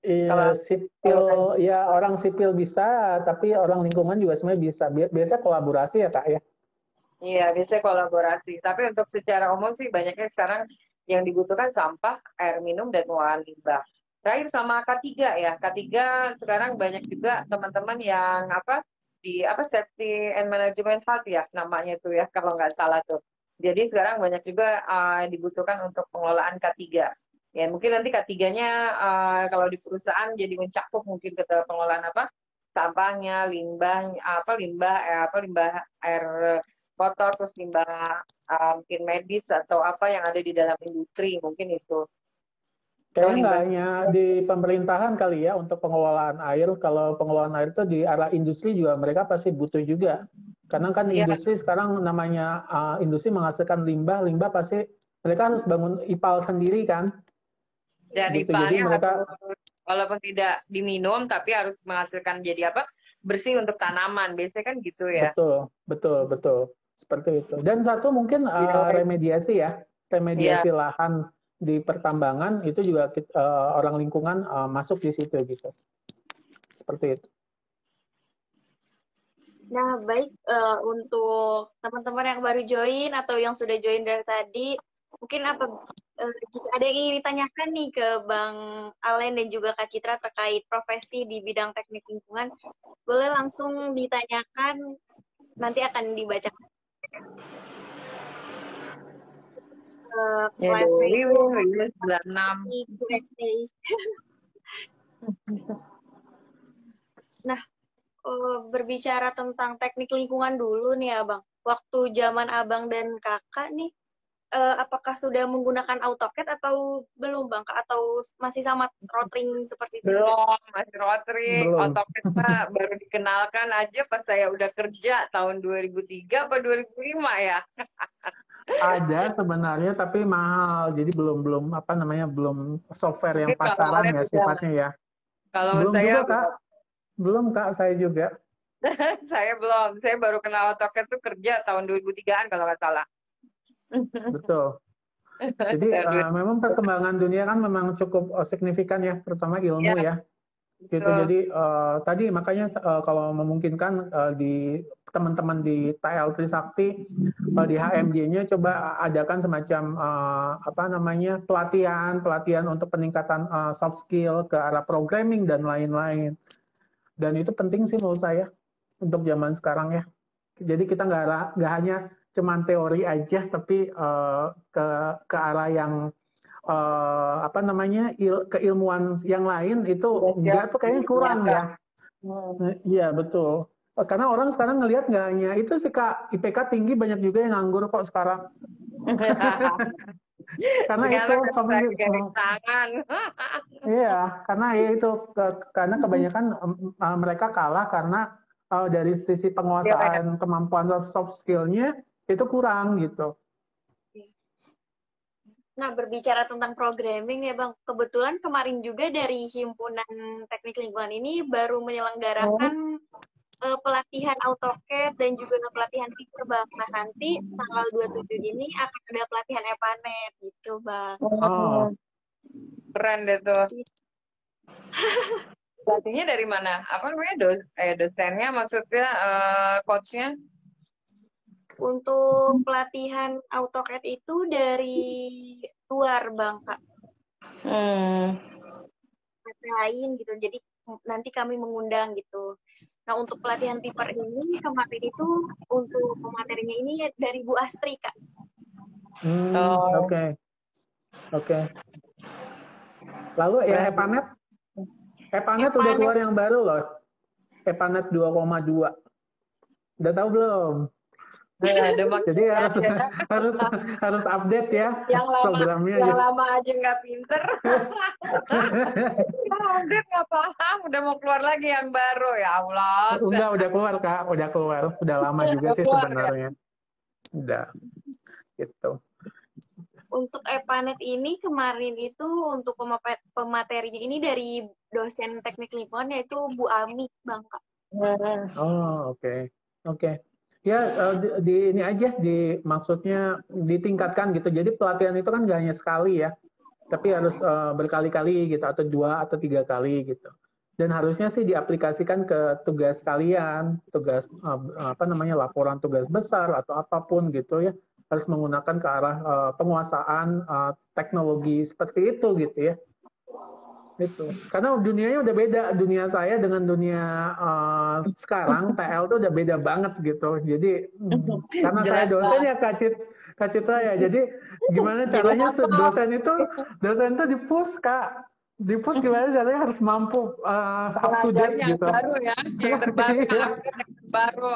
Iya, kalau sipil, ya orang sipil bisa, tapi orang lingkungan juga sebenarnya bisa. Biasa kolaborasi ya Kak ya? Iya, biasanya kolaborasi. Tapi untuk secara umum sih banyaknya sekarang yang dibutuhkan sampah, air minum, dan pengolahan limbah. Terakhir sama K3 ya. K3 sekarang banyak juga teman-teman yang apa di apa safety and management health ya namanya itu ya kalau nggak salah tuh. Jadi sekarang banyak juga uh, dibutuhkan untuk pengelolaan K3. Ya mungkin nanti K3-nya uh, kalau di perusahaan jadi mencakup mungkin ke pengelolaan apa sampahnya, limbah apa limbah eh, apa limbah air kotor terus limbah uh, mungkin medis atau apa yang ada di dalam industri mungkin itu. Kayaknya nggak hanya di pemerintahan kali ya untuk pengelolaan air. Kalau pengelolaan air itu di arah industri juga mereka pasti butuh juga. Karena kan ya. industri sekarang namanya uh, industri menghasilkan limbah, limbah pasti mereka harus bangun ipal sendiri kan. Dan gitu. ipalnya Jadi mereka harus, walaupun tidak diminum tapi harus menghasilkan jadi apa? bersih untuk tanaman. Biasanya kan gitu ya. Betul, betul, betul seperti itu. Dan satu mungkin uh, remediasi ya, remediasi yeah. lahan di pertambangan itu juga kita, uh, eh, orang lingkungan uh, masuk di situ gitu. Seperti itu. Nah, baik uh, untuk teman-teman yang baru join atau yang sudah join dari tadi, mungkin apa uh, jika ada yang ingin ditanyakan nih ke Bang Alen dan juga Kak Citra terkait profesi di bidang teknik lingkungan, boleh langsung ditanyakan nanti akan dibacakan Uh, ya, (laughs) nah, uh, berbicara tentang teknik lingkungan dulu nih Abang. Waktu zaman Abang dan Kakak nih, uh, apakah sudah menggunakan AutoCAD atau belum bang? Atau masih sama rotring seperti itu? Belum, masih rotring. Belum. AutoCAD mah (laughs) baru dikenalkan aja pas saya udah kerja tahun 2003 atau 2005 ya. (laughs) Ada sebenarnya tapi mahal, jadi belum belum apa namanya belum software yang pasaran ya sifatnya ya. Kalau belum saya juga, kak, belum kak saya juga. (laughs) saya belum. Saya baru kenal AutoCAD tuh kerja tahun 2003-an kalau nggak salah. Betul. Jadi uh, memang perkembangan dunia kan memang cukup uh, signifikan ya, terutama ilmu ya. ya. Gitu. Jadi uh, tadi makanya uh, kalau memungkinkan uh, di teman-teman di TL Trisakti uh, di HMJ-nya coba adakan semacam uh, apa namanya pelatihan pelatihan untuk peningkatan uh, soft skill ke arah programming dan lain-lain. Dan itu penting sih menurut saya untuk zaman sekarang ya. Jadi kita nggak nggak hanya cuman teori aja tapi uh, ke ke arah yang uh, apa namanya il, keilmuan yang lain itu enggak tuh kayaknya kurang ya. Hmm. Iya betul. Karena orang sekarang ngelihat nggak hanya itu sih kak IPK tinggi banyak juga yang nganggur kok sekarang. (laughs) karena itu tangan. (laughs) iya, karena ya itu ke, karena kebanyakan uh, mereka kalah karena uh, dari sisi penguasaan kemampuan soft skillnya itu kurang gitu. Nah, berbicara tentang programming ya Bang, kebetulan kemarin juga dari Himpunan Teknik Lingkungan ini baru menyelenggarakan oh. uh, pelatihan AutoCAD dan juga pelatihan Fitur Bang. Nah, nanti tanggal 27 ini akan ada pelatihan EPANET gitu Bang. Oh. Keren deh tuh. Pelatihnya dari mana? Apa namanya? Dos eh, dosennya maksudnya uh, coachnya? Untuk pelatihan AutoCAD itu dari luar, Bang, Kak. Hmm. lain gitu. Jadi nanti kami mengundang gitu. Nah, untuk pelatihan piper ini kemarin itu untuk materinya ini dari Bu Astri, Kak. Hmm, oh. oke. Okay. Oke. Okay. Lalu ya Epanet? Epanet udah keluar yang baru loh. Epanet 2,2. Udah tahu belum? Ya, Jadi harus ya. (laughs) harus (laughs) harus update ya yang lama, programnya. Yang ya. lama aja nggak pinter. (laughs) yang update nggak paham, udah mau keluar lagi yang baru ya Allah. Enggak, udah keluar kak, udah keluar, udah lama juga sih keluar, sebenarnya. Ya? Udah, gitu. Untuk Epanet ini kemarin itu untuk pematerinya ini dari dosen teknik lingkungan yaitu Bu Ami, Bang Kak. Oh, oke. Okay. Oke. Okay ya uh, di, di ini aja di maksudnya ditingkatkan gitu. Jadi pelatihan itu kan gak hanya sekali ya tapi harus uh, berkali-kali gitu atau dua atau tiga kali gitu. Dan harusnya sih diaplikasikan ke tugas kalian tugas uh, apa namanya laporan tugas besar atau apa pun gitu ya. Harus menggunakan ke arah uh, penguasaan uh, teknologi seperti itu gitu ya itu karena dunianya udah beda. Dunia saya dengan dunia uh, sekarang (laughs) TL tuh udah beda banget gitu. Jadi mm, karena saya dosen ya kacit kacit saya jadi gimana caranya dosen itu dosen itu dipus kak. Dipus gimana caranya harus mampu uh, up to date gitu. baru ya yang (laughs) terbaru yang baru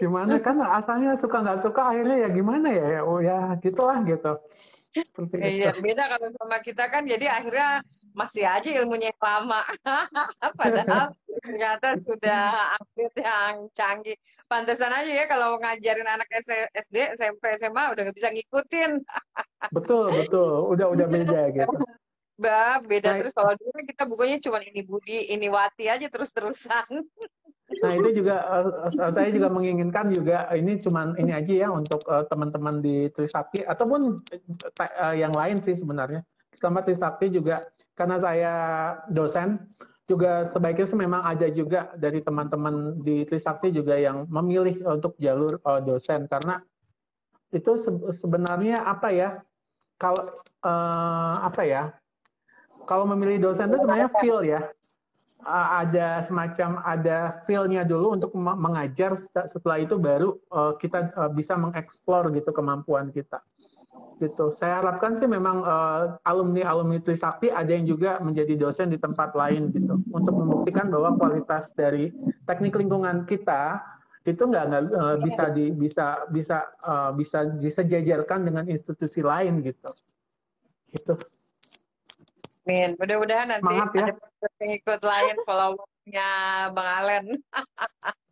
gimana? Kan asalnya suka nggak suka akhirnya ya gimana ya oh ya gitulah gitu iya, itu. beda kalau sama kita kan jadi akhirnya masih aja ilmunya yang lama. Padahal ternyata sudah update yang canggih. Pantesan aja ya kalau ngajarin anak SD, SMP, SMA udah nggak bisa ngikutin. betul, betul. Udah udah beda gitu. Bah, beda nah, terus kalau dulu kita bukunya cuma ini Budi, ini Wati aja terus-terusan. Nah itu juga uh, saya juga menginginkan juga ini cuman ini aja ya untuk uh, teman-teman di Trisakti ataupun uh, yang lain sih sebenarnya. Sama Trisakti juga karena saya dosen juga sebaiknya memang ada juga dari teman-teman di Trisakti juga yang memilih untuk jalur uh, dosen karena itu se sebenarnya apa ya kalau uh, apa ya kalau memilih dosen itu sebenarnya feel ya ada semacam ada feel-nya dulu untuk mengajar setelah itu baru uh, kita uh, bisa mengeksplor gitu kemampuan kita gitu. Saya harapkan sih memang uh, alumni alumni Trisakti ada yang juga menjadi dosen di tempat lain gitu untuk membuktikan bahwa kualitas dari teknik lingkungan kita itu nggak nggak uh, bisa di bisa bisa uh, bisa disejajarkan dengan institusi lain gitu. Gitu. Min, mudah-mudahan nanti Semangat, ya. ada pengikut lain followernya Bang Alen. (laughs)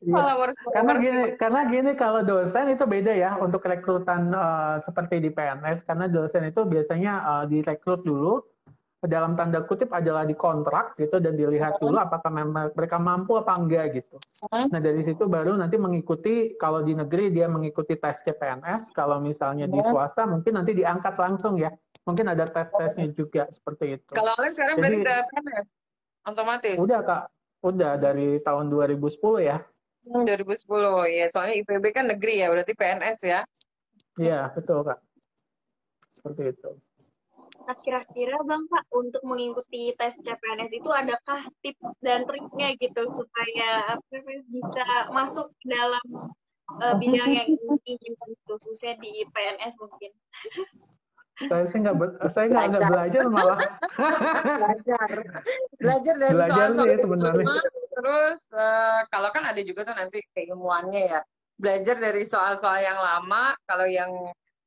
Iya. Karena gini, karena gini kalau dosen itu beda ya untuk rekrutan uh, seperti di PNS karena dosen itu biasanya uh, direkrut dulu dalam tanda kutip adalah dikontrak gitu dan dilihat dulu apakah memang mereka mampu apa enggak gitu. Nah dari situ baru nanti mengikuti kalau di negeri dia mengikuti tes CPNS, kalau misalnya di swasta mungkin nanti diangkat langsung ya. Mungkin ada tes-tesnya juga seperti itu. Kalau kalian sekarang Jadi, udah PNS otomatis? Udah kak, udah dari tahun 2010 ya. 2010 ya, soalnya IPB kan negeri ya, berarti PNS ya. Iya betul kak, seperti itu. Nah, kira-kira Bang Pak, untuk mengikuti tes CPNS itu adakah tips dan triknya gitu supaya apa, bisa masuk dalam uh, bidang yang ingin itu, khususnya di PNS mungkin? (laughs) saya sih nggak (laughs) saya nggak ada belajar. malah. Belajar. Belajar dari belajar soal sih sebenarnya. terus uh, kalau kan ada juga tuh nanti keilmuannya ya. Belajar dari soal-soal yang lama. Kalau yang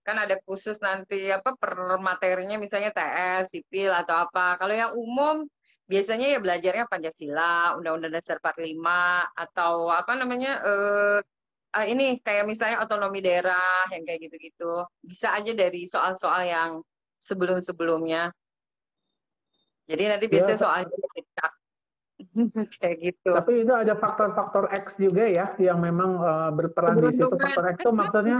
kan ada khusus nanti apa per materinya misalnya TS, sipil atau apa. Kalau yang umum biasanya ya belajarnya Pancasila, Undang-Undang Dasar 45 atau apa namanya eh uh, ini kayak misalnya otonomi daerah yang kayak gitu-gitu. Bisa aja dari soal-soal yang sebelum-sebelumnya. Jadi nanti biasanya ya. soalnya (laughs) kayak gitu. Tapi itu ada faktor-faktor X juga ya yang memang uh, berperan di situ. Faktor X itu maksudnya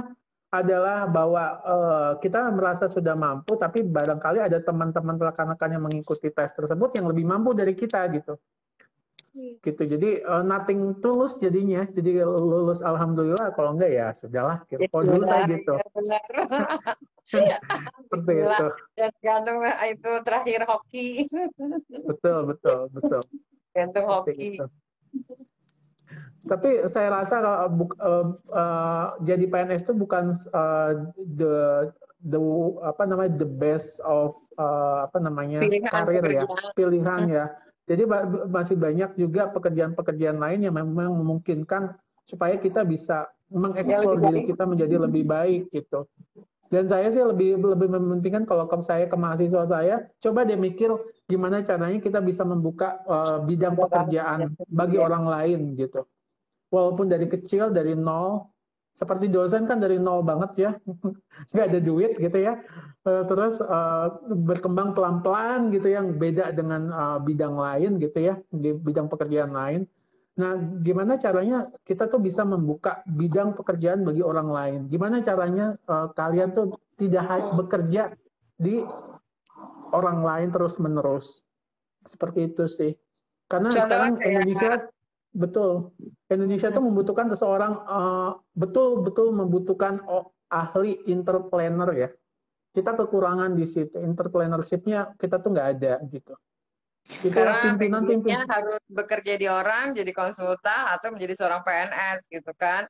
adalah bahwa uh, kita merasa sudah mampu, tapi barangkali ada teman-teman rekan-rekan yang mengikuti tes tersebut yang lebih mampu dari kita gitu. Gitu. Jadi uh, nothing tulus jadinya. Jadi lulus alhamdulillah, kalau enggak ya sudahlah. Gitu. Kalau dulu saya gitu. Ya benar. (laughs) Seperti itu. Dan gantung itu terakhir hoki. betul, betul, betul. Gantung hoki. Itu. Tapi saya rasa kalau uh, uh, uh, jadi PNS itu bukan uh, the the apa namanya the best of uh, apa namanya pilihan karir ya pilihan ya. Jadi masih banyak juga pekerjaan-pekerjaan lain yang memang memungkinkan supaya kita bisa mengeksplor diri kita menjadi lebih baik gitu. Dan saya sih lebih lebih mementingkan kalau saya ke mahasiswa saya, coba deh mikir gimana caranya kita bisa membuka uh, bidang pekerjaan bagi orang lain gitu. Walaupun dari kecil dari nol seperti dosen kan dari nol banget ya. (laughs) Nggak ada duit gitu ya. Eh, terus uh, berkembang pelan-pelan gitu yang beda dengan uh, bidang lain gitu ya. Di bidang pekerjaan lain. Nah gimana caranya kita tuh bisa membuka bidang pekerjaan bagi orang lain? Gimana caranya kalian tuh tidak bekerja di orang lain terus menerus seperti itu sih. Karena Contoh sekarang Indonesia Betul. Indonesia itu membutuhkan seseorang uh, betul-betul membutuhkan ahli interplanner ya. Kita kekurangan di situ. Entrepreneurship-nya kita tuh nggak ada gitu. Itu Karena pimpinan pimpinan harus bekerja di orang, jadi konsultan atau menjadi seorang PNS gitu kan.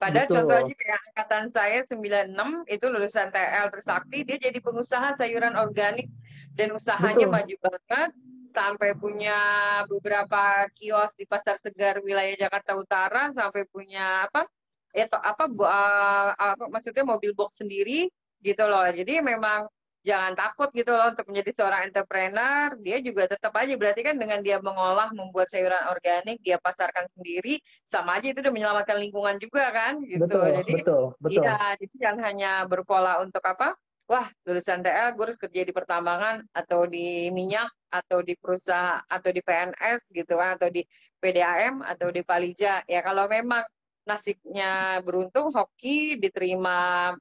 Padahal Betul. contoh aja kayak angkatan saya 96 itu lulusan TL Trisakti, dia jadi pengusaha sayuran organik dan usahanya Betul. maju banget sampai punya beberapa kios di pasar segar wilayah Jakarta Utara sampai punya apa? Ya apa uh, apa maksudnya mobil box sendiri gitu loh. Jadi memang jangan takut gitu loh untuk menjadi seorang entrepreneur. Dia juga tetap aja berarti kan dengan dia mengolah membuat sayuran organik dia pasarkan sendiri sama aja itu udah menyelamatkan lingkungan juga kan gitu. Betul, jadi betul betul. iya jadi jangan hanya berpola untuk apa wah lulusan TL gue harus kerja di pertambangan atau di minyak atau di perusahaan atau di PNS gitu kan atau di PDAM atau di Palija. Ya kalau memang nasibnya beruntung hoki diterima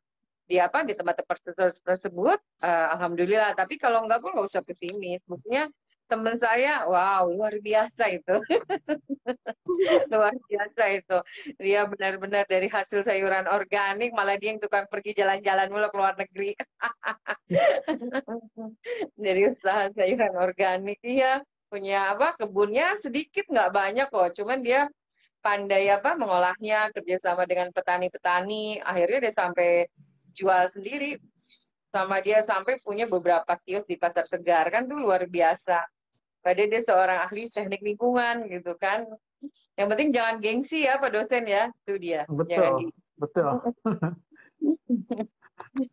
di apa di tempat-tempat tersebut uh, alhamdulillah. Tapi kalau enggak pun nggak usah pesimis. Buktinya teman saya, wow luar biasa itu, (laughs) luar biasa itu. Dia benar-benar dari hasil sayuran organik, malah dia yang tukang pergi jalan-jalan mulu ke luar negeri. (laughs) dari usaha sayuran organik, dia punya apa kebunnya sedikit nggak banyak kok, cuman dia pandai apa mengolahnya kerjasama dengan petani-petani, akhirnya dia sampai jual sendiri. Sama dia sampai punya beberapa kios di pasar segar. Kan tuh luar biasa Padahal dia seorang ahli teknik lingkungan gitu kan. Yang penting jangan gengsi ya Pak dosen ya, itu dia. Betul, betul. (laughs)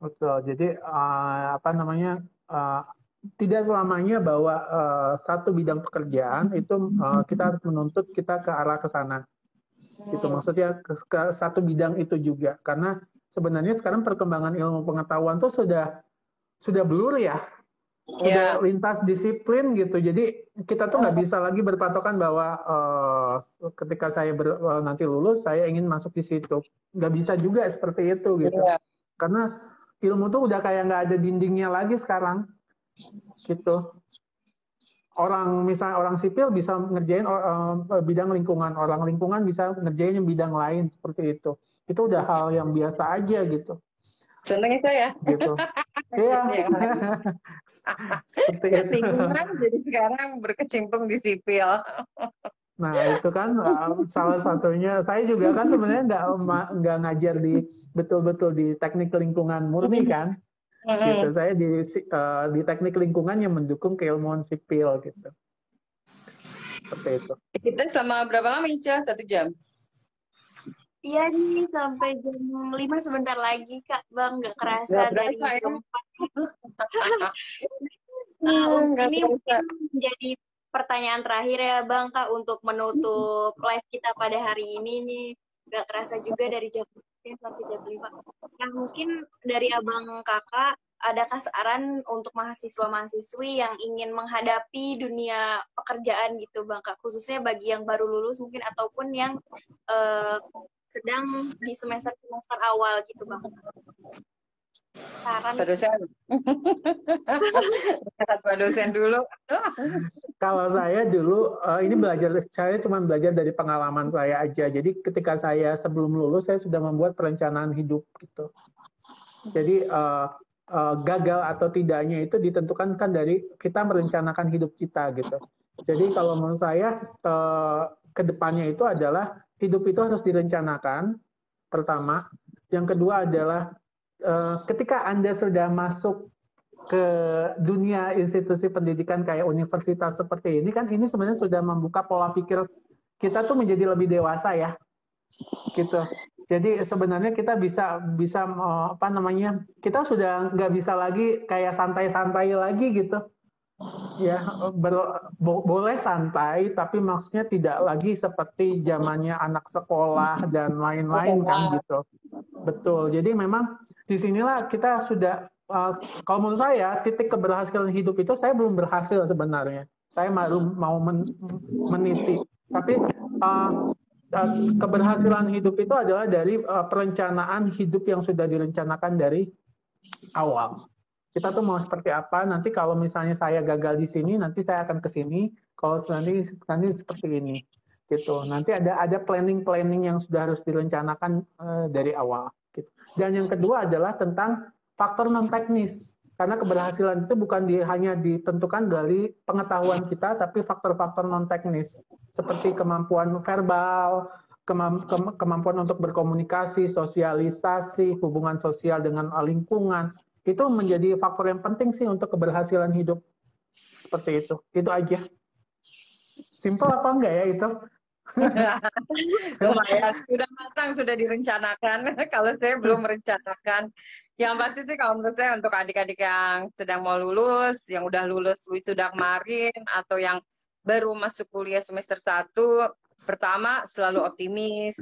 betul. Jadi uh, apa namanya uh, tidak selamanya bahwa uh, satu bidang pekerjaan itu uh, kita harus menuntut kita ke arah ke sana. Itu hmm. maksudnya ke, ke satu bidang itu juga karena sebenarnya sekarang perkembangan ilmu pengetahuan tuh sudah sudah blur ya udah yeah. lintas disiplin gitu. Jadi kita tuh nggak bisa lagi berpatokan bahwa uh, ketika saya ber, uh, nanti lulus saya ingin masuk di situ. Nggak bisa juga seperti itu gitu. Yeah. Karena ilmu tuh udah kayak nggak ada dindingnya lagi sekarang gitu. Orang misalnya orang sipil bisa ngerjain uh, bidang lingkungan, orang lingkungan bisa ngerjain bidang lain seperti itu. Itu udah hal yang biasa aja gitu. Contohnya saya. Gitu. (laughs) Iya. (laughs) Seperti itu. Lingkungan jadi sekarang berkecimpung di sipil. Nah itu kan uh, salah satunya. Saya juga kan sebenarnya nggak nggak ngajar di betul-betul di teknik lingkungan murni kan. Gitu. Saya di uh, di teknik lingkungan yang mendukung keilmuan sipil gitu. Seperti itu. Kita selama berapa lama Ica? Satu jam? Iya nih sampai jam 5 sebentar lagi Kak Bang nggak kerasa dari ya? jam 4. uh, ini mungkin menjadi pertanyaan terakhir ya Bang Kak untuk menutup live kita pada hari ini nih. Nggak kerasa juga dari jam 4 sampai jam 5. Nah mungkin dari Abang Kakak adakah saran untuk mahasiswa-mahasiswi yang ingin menghadapi dunia pekerjaan gitu Bang Kak, khususnya bagi yang baru lulus mungkin ataupun yang uh, sedang di semester-semester awal gitu bang. Saran. Pak dosen. Dulu. Kalau saya dulu uh, ini belajar saya cuma belajar dari pengalaman saya aja. Jadi ketika saya sebelum lulus saya sudah membuat perencanaan hidup gitu. Jadi uh, uh, gagal atau tidaknya itu ditentukan kan dari kita merencanakan hidup kita gitu. Jadi kalau menurut saya uh, ke depannya itu adalah hidup itu harus direncanakan. Pertama, yang kedua adalah uh, ketika Anda sudah masuk ke dunia institusi pendidikan kayak universitas seperti ini kan ini sebenarnya sudah membuka pola pikir kita tuh menjadi lebih dewasa ya gitu jadi sebenarnya kita bisa bisa apa namanya kita sudah nggak bisa lagi kayak santai-santai lagi gitu. Ya ber, bo, boleh santai tapi maksudnya tidak lagi seperti zamannya anak sekolah dan lain-lain kan gitu. Betul. Jadi memang di sinilah kita sudah uh, kalau menurut saya titik keberhasilan hidup itu saya belum berhasil sebenarnya. Saya baru mau men, meniti. Tapi uh, keberhasilan hidup itu adalah dari uh, perencanaan hidup yang sudah direncanakan dari awal. Kita tuh mau seperti apa? Nanti kalau misalnya saya gagal di sini nanti saya akan ke sini. Kalau nanti nanti seperti ini gitu. Nanti ada ada planning planning yang sudah harus direncanakan uh, dari awal gitu. Dan yang kedua adalah tentang faktor non teknis. Karena keberhasilan itu bukan di, hanya ditentukan dari pengetahuan kita tapi faktor-faktor non teknis seperti kemampuan verbal kemampuan untuk berkomunikasi sosialisasi hubungan sosial dengan lingkungan itu menjadi faktor yang penting sih untuk keberhasilan hidup. Seperti itu. Itu aja. Simpel apa enggak ya itu? (laughs) Lumayan, sudah matang, sudah direncanakan. (laughs) kalau saya belum merencanakan. Yang pasti sih kalau menurut saya untuk adik-adik yang sedang mau lulus, yang udah lulus wisuda kemarin, atau yang baru masuk kuliah semester 1, pertama selalu optimis.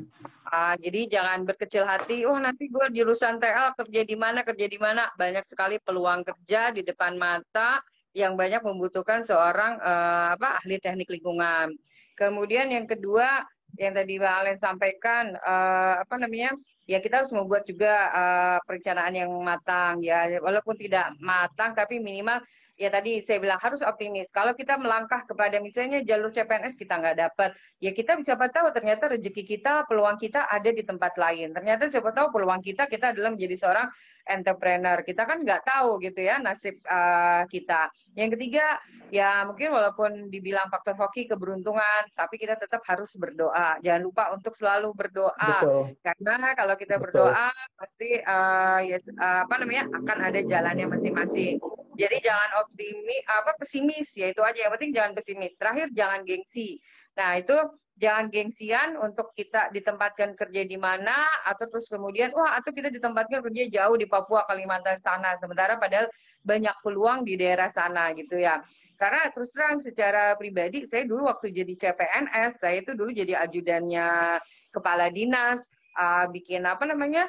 Uh, jadi jangan berkecil hati. Oh nanti gue jurusan TL kerja di mana kerja di mana. Banyak sekali peluang kerja di depan mata yang banyak membutuhkan seorang uh, apa ahli teknik lingkungan. Kemudian yang kedua yang tadi Mbak Alen sampaikan uh, apa namanya ya kita harus membuat juga uh, perencanaan yang matang ya walaupun tidak matang tapi minimal ya tadi saya bilang harus optimis. Kalau kita melangkah kepada misalnya jalur CPNS kita nggak dapat, ya kita siapa tahu ternyata rezeki kita, peluang kita ada di tempat lain. Ternyata siapa tahu peluang kita kita adalah menjadi seorang entrepreneur. Kita kan nggak tahu gitu ya nasib uh, kita. Yang ketiga ya mungkin walaupun dibilang faktor hoki keberuntungan, tapi kita tetap harus berdoa. Jangan lupa untuk selalu berdoa. Betul. Karena kalau kita Betul. berdoa pasti uh, ya uh, apa namanya akan ada jalannya masing-masing. Jadi jangan optimis apa pesimis ya itu aja yang penting jangan pesimis. Terakhir jangan gengsi. Nah, itu jangan gengsian untuk kita ditempatkan kerja di mana atau terus kemudian wah atau kita ditempatkan kerja jauh di Papua Kalimantan sana sementara padahal banyak peluang di daerah sana gitu ya. Karena terus terang secara pribadi saya dulu waktu jadi CPNS saya itu dulu jadi ajudannya kepala dinas uh, bikin apa namanya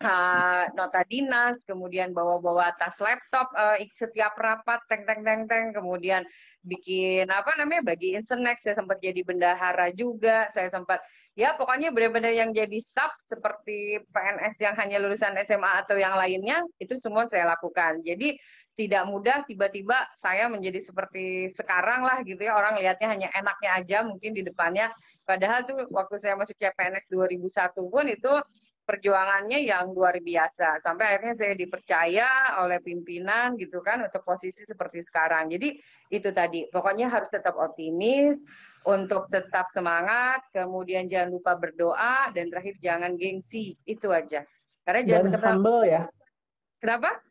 uh, nota dinas, kemudian bawa-bawa tas laptop uh, setiap rapat, teng teng teng teng, kemudian bikin apa namanya bagi snack, saya sempat jadi bendahara juga, saya sempat ya pokoknya benar-benar yang jadi staff seperti PNS yang hanya lulusan SMA atau yang lainnya itu semua saya lakukan. Jadi tidak mudah tiba-tiba saya menjadi seperti sekarang lah gitu ya. Orang lihatnya hanya enaknya aja mungkin di depannya. Padahal tuh waktu saya masuk CPNS 2001 pun itu perjuangannya yang luar biasa sampai akhirnya saya dipercaya oleh pimpinan gitu kan untuk posisi seperti sekarang. Jadi itu tadi pokoknya harus tetap optimis untuk tetap semangat, kemudian jangan lupa berdoa dan terakhir jangan gengsi. Itu aja. Karena jangan dan humble ya. Kenapa?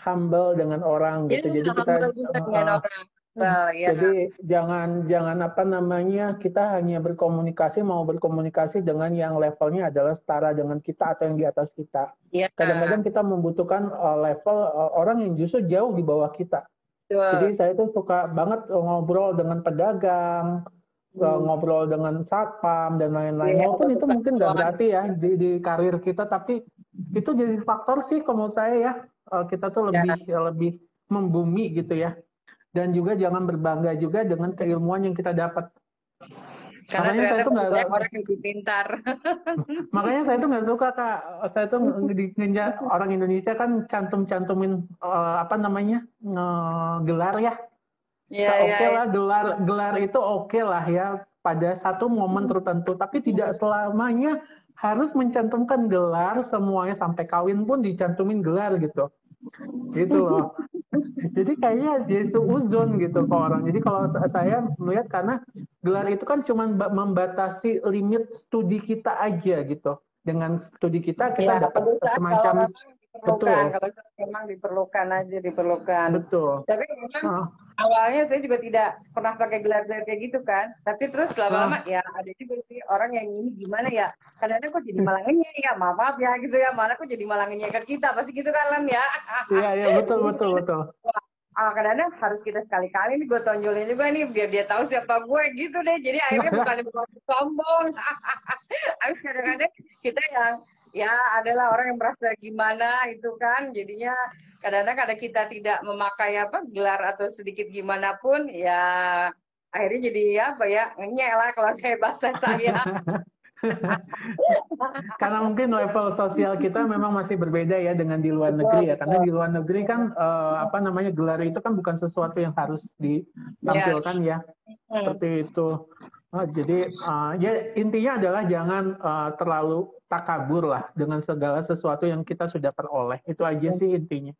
Humble dengan orang gitu. Ya, Jadi kita uh, orang. Well, ya. Jadi jangan jangan apa namanya kita hanya berkomunikasi mau berkomunikasi dengan yang levelnya adalah setara dengan kita atau yang di atas kita. Ya. Kadang-kadang kita membutuhkan uh, level uh, orang yang justru jauh di bawah kita. Jadi saya tuh suka banget ngobrol dengan pedagang, uh, hmm. ngobrol dengan satpam dan lain-lain. Ya, Walaupun itu mungkin nggak berarti ya di, di karir kita, tapi itu jadi faktor sih kalau saya ya uh, kita tuh lebih ya. lebih membumi gitu ya dan juga jangan berbangga juga dengan keilmuan yang kita dapat. Karena makanya saya tuh nggak orang yang lebih pintar. (laughs) makanya saya tuh nggak suka kak. Saya tuh ngeja orang Indonesia kan cantum-cantumin uh, apa namanya uh, gelar ya. Yeah, so, oke okay yeah, lah gelar gelar itu oke okay lah ya pada satu momen tertentu. Tapi tidak selamanya harus mencantumkan gelar semuanya sampai kawin pun dicantumin gelar gitu. Gitu loh. Jadi kayaknya jadi uzon gitu ke orang. Jadi kalau saya melihat karena gelar itu kan cuma membatasi limit studi kita aja gitu. Dengan studi kita kita ya, dapat semacam betul. Kalau memang diperlukan aja diperlukan. Betul. Tapi memang uh. awalnya saya juga tidak pernah pakai gelar-gelar kayak gitu kan. Tapi terus lama-lama uh. ya ada juga sih orang yang ini gimana ya. Kadang-kadang kok jadi malah ya, maaf, maaf ya gitu ya. Malah kok jadi malah ke kita. Pasti gitu kan Lam ya. Iya, iya betul betul betul. Ah, kadang-kadang harus kita sekali-kali nih gue tonjolin juga nih biar dia tahu siapa gue gitu deh. Jadi akhirnya bukan (laughs) bukan sombong. (laughs) Habis kadang-kadang kita yang ya adalah orang yang merasa gimana itu kan. Jadinya kadang-kadang kadang kita tidak memakai apa gelar atau sedikit gimana pun ya akhirnya jadi apa ya ngenyek lah kalau saya bahasa saya. (laughs) Karena mungkin level sosial kita memang masih berbeda ya dengan di luar negeri ya. Karena di luar negeri kan uh, apa namanya gelar itu kan bukan sesuatu yang harus ditampilkan ya, ya. seperti itu. Oh, jadi uh, ya intinya adalah jangan uh, terlalu takabur lah dengan segala sesuatu yang kita sudah peroleh. Itu aja sih intinya.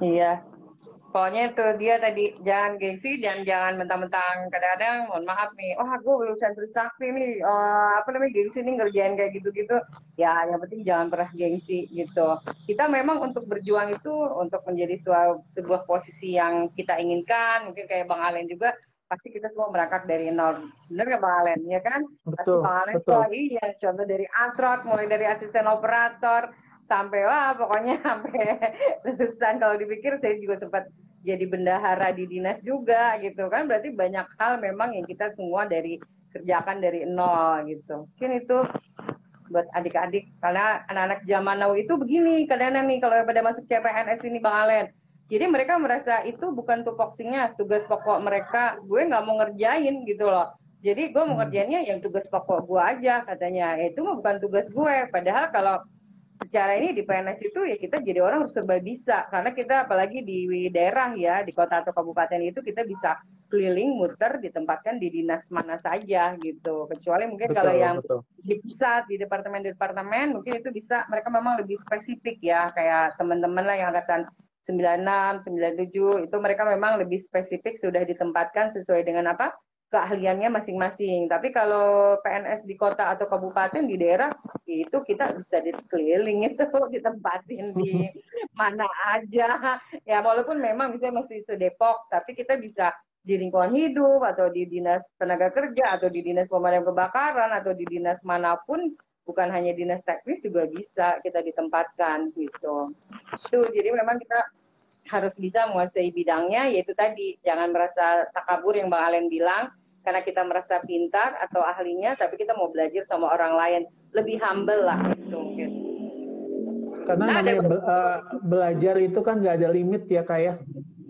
Iya. Pokoknya itu dia tadi jangan gengsi dan jangan mentang-mentang kadang-kadang mohon maaf nih, oh gue lulusan Trisakti nih, oh, apa namanya gengsi nih ngerjain kayak gitu-gitu. Ya yang penting jangan pernah gengsi gitu. Kita memang untuk berjuang itu untuk menjadi sebuah, sebuah posisi yang kita inginkan, mungkin kayak Bang Alen juga pasti kita semua berangkat dari nol. Bener nggak Bang Alen? Ya kan? Betul. Pasti Bang Alen betul. Tuh, iya, contoh dari asrot, mulai dari asisten operator, sampai wah pokoknya (laughs) sampai lulusan kalau dipikir saya juga sempat jadi bendahara di dinas juga gitu kan berarti banyak hal memang yang kita semua dari kerjakan dari nol gitu mungkin itu buat adik-adik karena anak-anak zaman now itu begini kadang-kadang nih kalau pada masuk CPNS ini Bang Alen jadi mereka merasa itu bukan tupoksinya, tugas pokok mereka. Gue nggak mau ngerjain gitu loh. Jadi gue mau hmm. ngerjainnya yang tugas pokok gue aja katanya. Itu mah bukan tugas gue. Padahal kalau secara ini di PNS itu ya kita jadi orang harus serba bisa karena kita apalagi di daerah ya di kota atau kabupaten itu kita bisa keliling muter ditempatkan di dinas mana saja gitu kecuali mungkin betul, kalau yang betul. di pusat di departemen-departemen mungkin itu bisa mereka memang lebih spesifik ya kayak teman-teman lah yang angkatan 96, 97 itu mereka memang lebih spesifik sudah ditempatkan sesuai dengan apa keahliannya masing-masing. Tapi kalau PNS di kota atau kabupaten di daerah itu kita bisa dikeliling itu (laughs) ditempatin di (laughs) mana aja. Ya walaupun memang bisa masih sedepok, tapi kita bisa di lingkungan hidup atau di dinas tenaga kerja atau di dinas pemadam kebakaran atau di dinas mana pun bukan hanya dinas teknis juga bisa kita ditempatkan gitu. Itu jadi memang kita harus bisa menguasai bidangnya yaitu tadi jangan merasa takabur yang Bang Alen bilang karena kita merasa pintar atau ahlinya tapi kita mau belajar sama orang lain lebih humble lah gitu mungkin. Karena Nah, namanya be- eh, belajar itu kan nggak ada limit ya kak ya.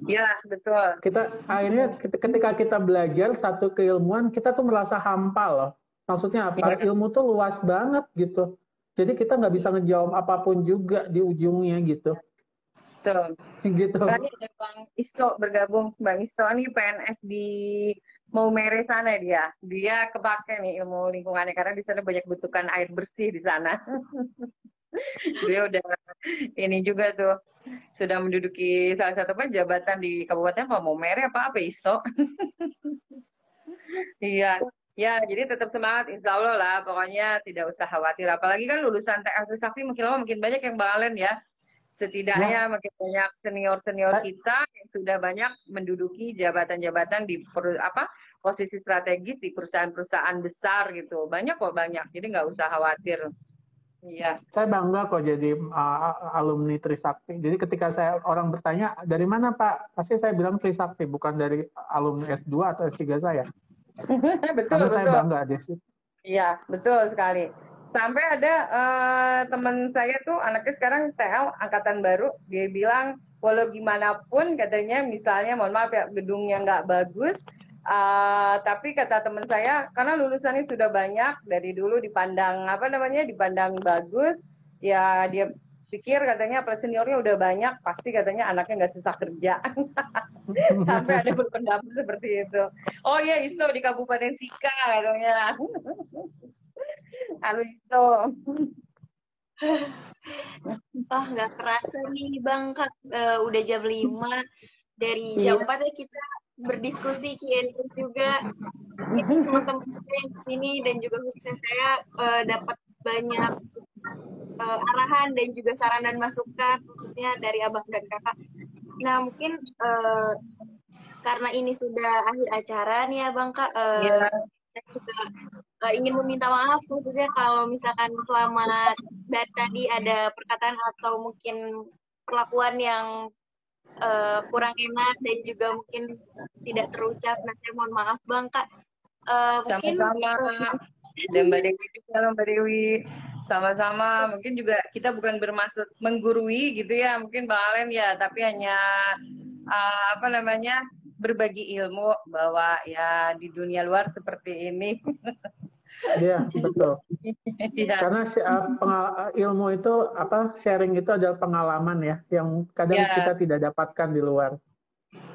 Ya, betul. Kita akhirnya ket- ketika kita belajar satu keilmuan kita tuh merasa hampa loh. Maksudnya apa? Iya. Ilmu tuh luas banget gitu. Jadi kita nggak bisa ngejawab apa pun juga di ujungnya gitu. Betul. Gitu. Tadi ada Bang Isto bergabung. Bang Isto ini PNS di Maumere sana dia. Dia kepake nih ilmu lingkungannya karena di sana banyak butuhkan air bersih di sana. (laughs) dia udah ini juga tuh sudah menduduki salah satu apa, jabatan di Kabupaten apa Maumere apa apa Isto. (laughs) Iya. Ya, jadi tetap semangat, insya Allah lah. Pokoknya tidak usah khawatir. Apalagi kan lulusan TK Sakti makin lama makin banyak yang balen ya. Setidaknya makin banyak senior-senior Sa- kita yang sudah banyak menduduki jabatan-jabatan di per- apa posisi strategis di perusahaan-perusahaan besar gitu. Banyak kok banyak. Jadi nggak usah khawatir. Iya. Saya bangga kok jadi uh, alumni Trisakti. Jadi ketika saya orang bertanya dari mana Pak, pasti saya bilang Trisakti, bukan dari alumni S2 atau S3 saya. (laughs) betul, Karena saya betul. bangga di situ. Iya, betul sekali. Sampai ada eh, teman saya tuh anaknya sekarang TL angkatan baru, dia bilang walau gimana pun katanya misalnya mohon maaf ya gedungnya nggak bagus, eh, tapi kata teman saya karena lulusannya sudah banyak dari dulu dipandang apa namanya dipandang bagus, ya dia pikir katanya apalagi seniornya udah banyak, pasti katanya anaknya nggak susah kerja. (laughs) Sampai ada berpendapat seperti itu. Oh iya Iso di Kabupaten Sika katanya. (laughs) Halo Iso. Wah, nggak kerasa nih Bang, Kak. Eh, udah jam 5. Dari jam Iya. 4 ya kita berdiskusi Q&A juga. Teman-teman yang di sini dan juga khususnya saya eh, dapat banyak eh, arahan dan juga saran dan masukan khususnya dari Abang dan Kakak. Nah, mungkin eh, karena ini sudah akhir acara nih ya Bang Kak, eh, Iya. Saya juga eh, ingin meminta maaf khususnya kalau misalkan selama dari tadi ada perkataan atau mungkin perlakuan yang eh, kurang enak dan juga mungkin tidak terucap. Nah, saya mohon maaf Bang Kak. Eh, mungkin Sama-sama. Dan Mbak Dewi juga Mbak Dewi. Sama-sama. Mungkin juga kita bukan bermaksud menggurui gitu ya. Mungkin Bang Alen ya, tapi hanya uh, apa namanya berbagi ilmu bahwa ya di dunia luar seperti ini. (laughs) Iya, betul. (laughs) ya. Karena uh, pengal- uh, ilmu itu apa sharing itu adalah pengalaman ya yang kadang Ya. kita tidak dapatkan di luar.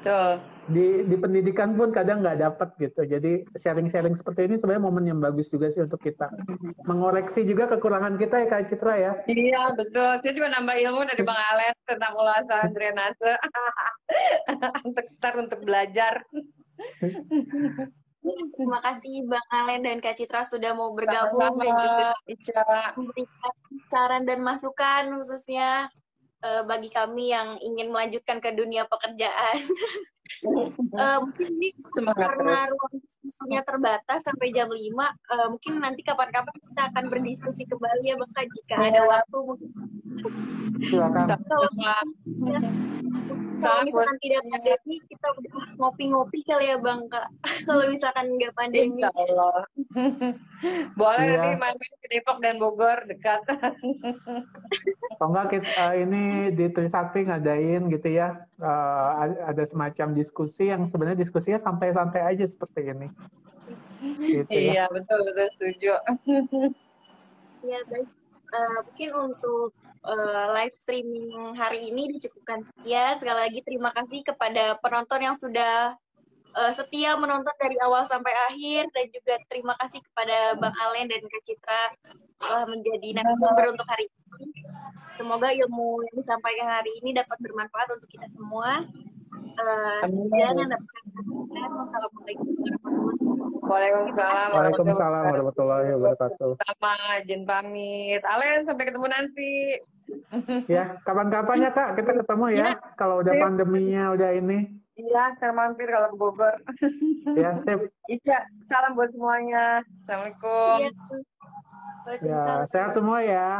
Tuh. Di di pendidikan pun kadang nggak dapat gitu. Jadi sharing-sharing seperti ini sebenarnya momen yang bagus juga sih untuk kita mengoreksi juga kekurangan kita ya Kak Citra ya. Iya betul. Saya juga nambah ilmu dari Bang Alen tentang ulasan drainase. (laughs) untuk ntar untuk belajar. terima kasih Bang Alen dan Kak Citra sudah mau bergabung dan juga Sama-sama, Ica. memberikan saran dan masukan khususnya bagi kami yang ingin melanjutkan ke dunia pekerjaan. (laughs) Eh, mungkin ini Semangat karena ruang diskusinya terbatas sampai jam 5, eh, mungkin nanti kapan-kapan kita akan berdiskusi kembali ya Bang Kak, jika ada Iya. waktu. Mungkin Silakan. kalau misalkan tidak pandemi, kita udah ngopi-ngopi kali ya Bang Kak. (laughs) kalau misalkan nggak pandemi. Insya Allah. (laughs) Boleh Iya. nanti main-main ke Depok dan Bogor dekat. Kalau nggak kita eh, ini di Trisakti ngadain gitu ya, eh, ada- ada semacam diskusi yang sebenarnya diskusinya santai-santai aja seperti ini. Gitu ya. iya betul betul setuju. Ya baik. Eh, mungkin untuk eh, live streaming hari ini dicukupkan sekian. Sekali lagi terima kasih kepada penonton yang sudah eh, setia menonton dari awal sampai akhir dan juga terima kasih kepada Bang Alen dan Kak Citra telah menjadi narasumber untuk hari ini. Semoga ilmu yang disampaikan hari ini dapat bermanfaat untuk kita semua. Eh, Amin. sekian yang dapat saya sampaikan. Wassalamualaikum warahmatullahi wabarakatuh. Waalaikumsalam. Waalaikumsalam warahmatullahi wabarakatuh. Sama Jen pamit. Alen sampai ketemu nanti. Ya, kapan-kapan ya Kak kita ketemu ya. Kalau udah Sip. pandeminya udah ini. Iya, saya mampir kalau ke Bogor. (laughs) Ya, sip. Iya, salam buat semuanya. Assalamualaikum. Iya. Ya, Waalaikumsalam. sehat semua ya.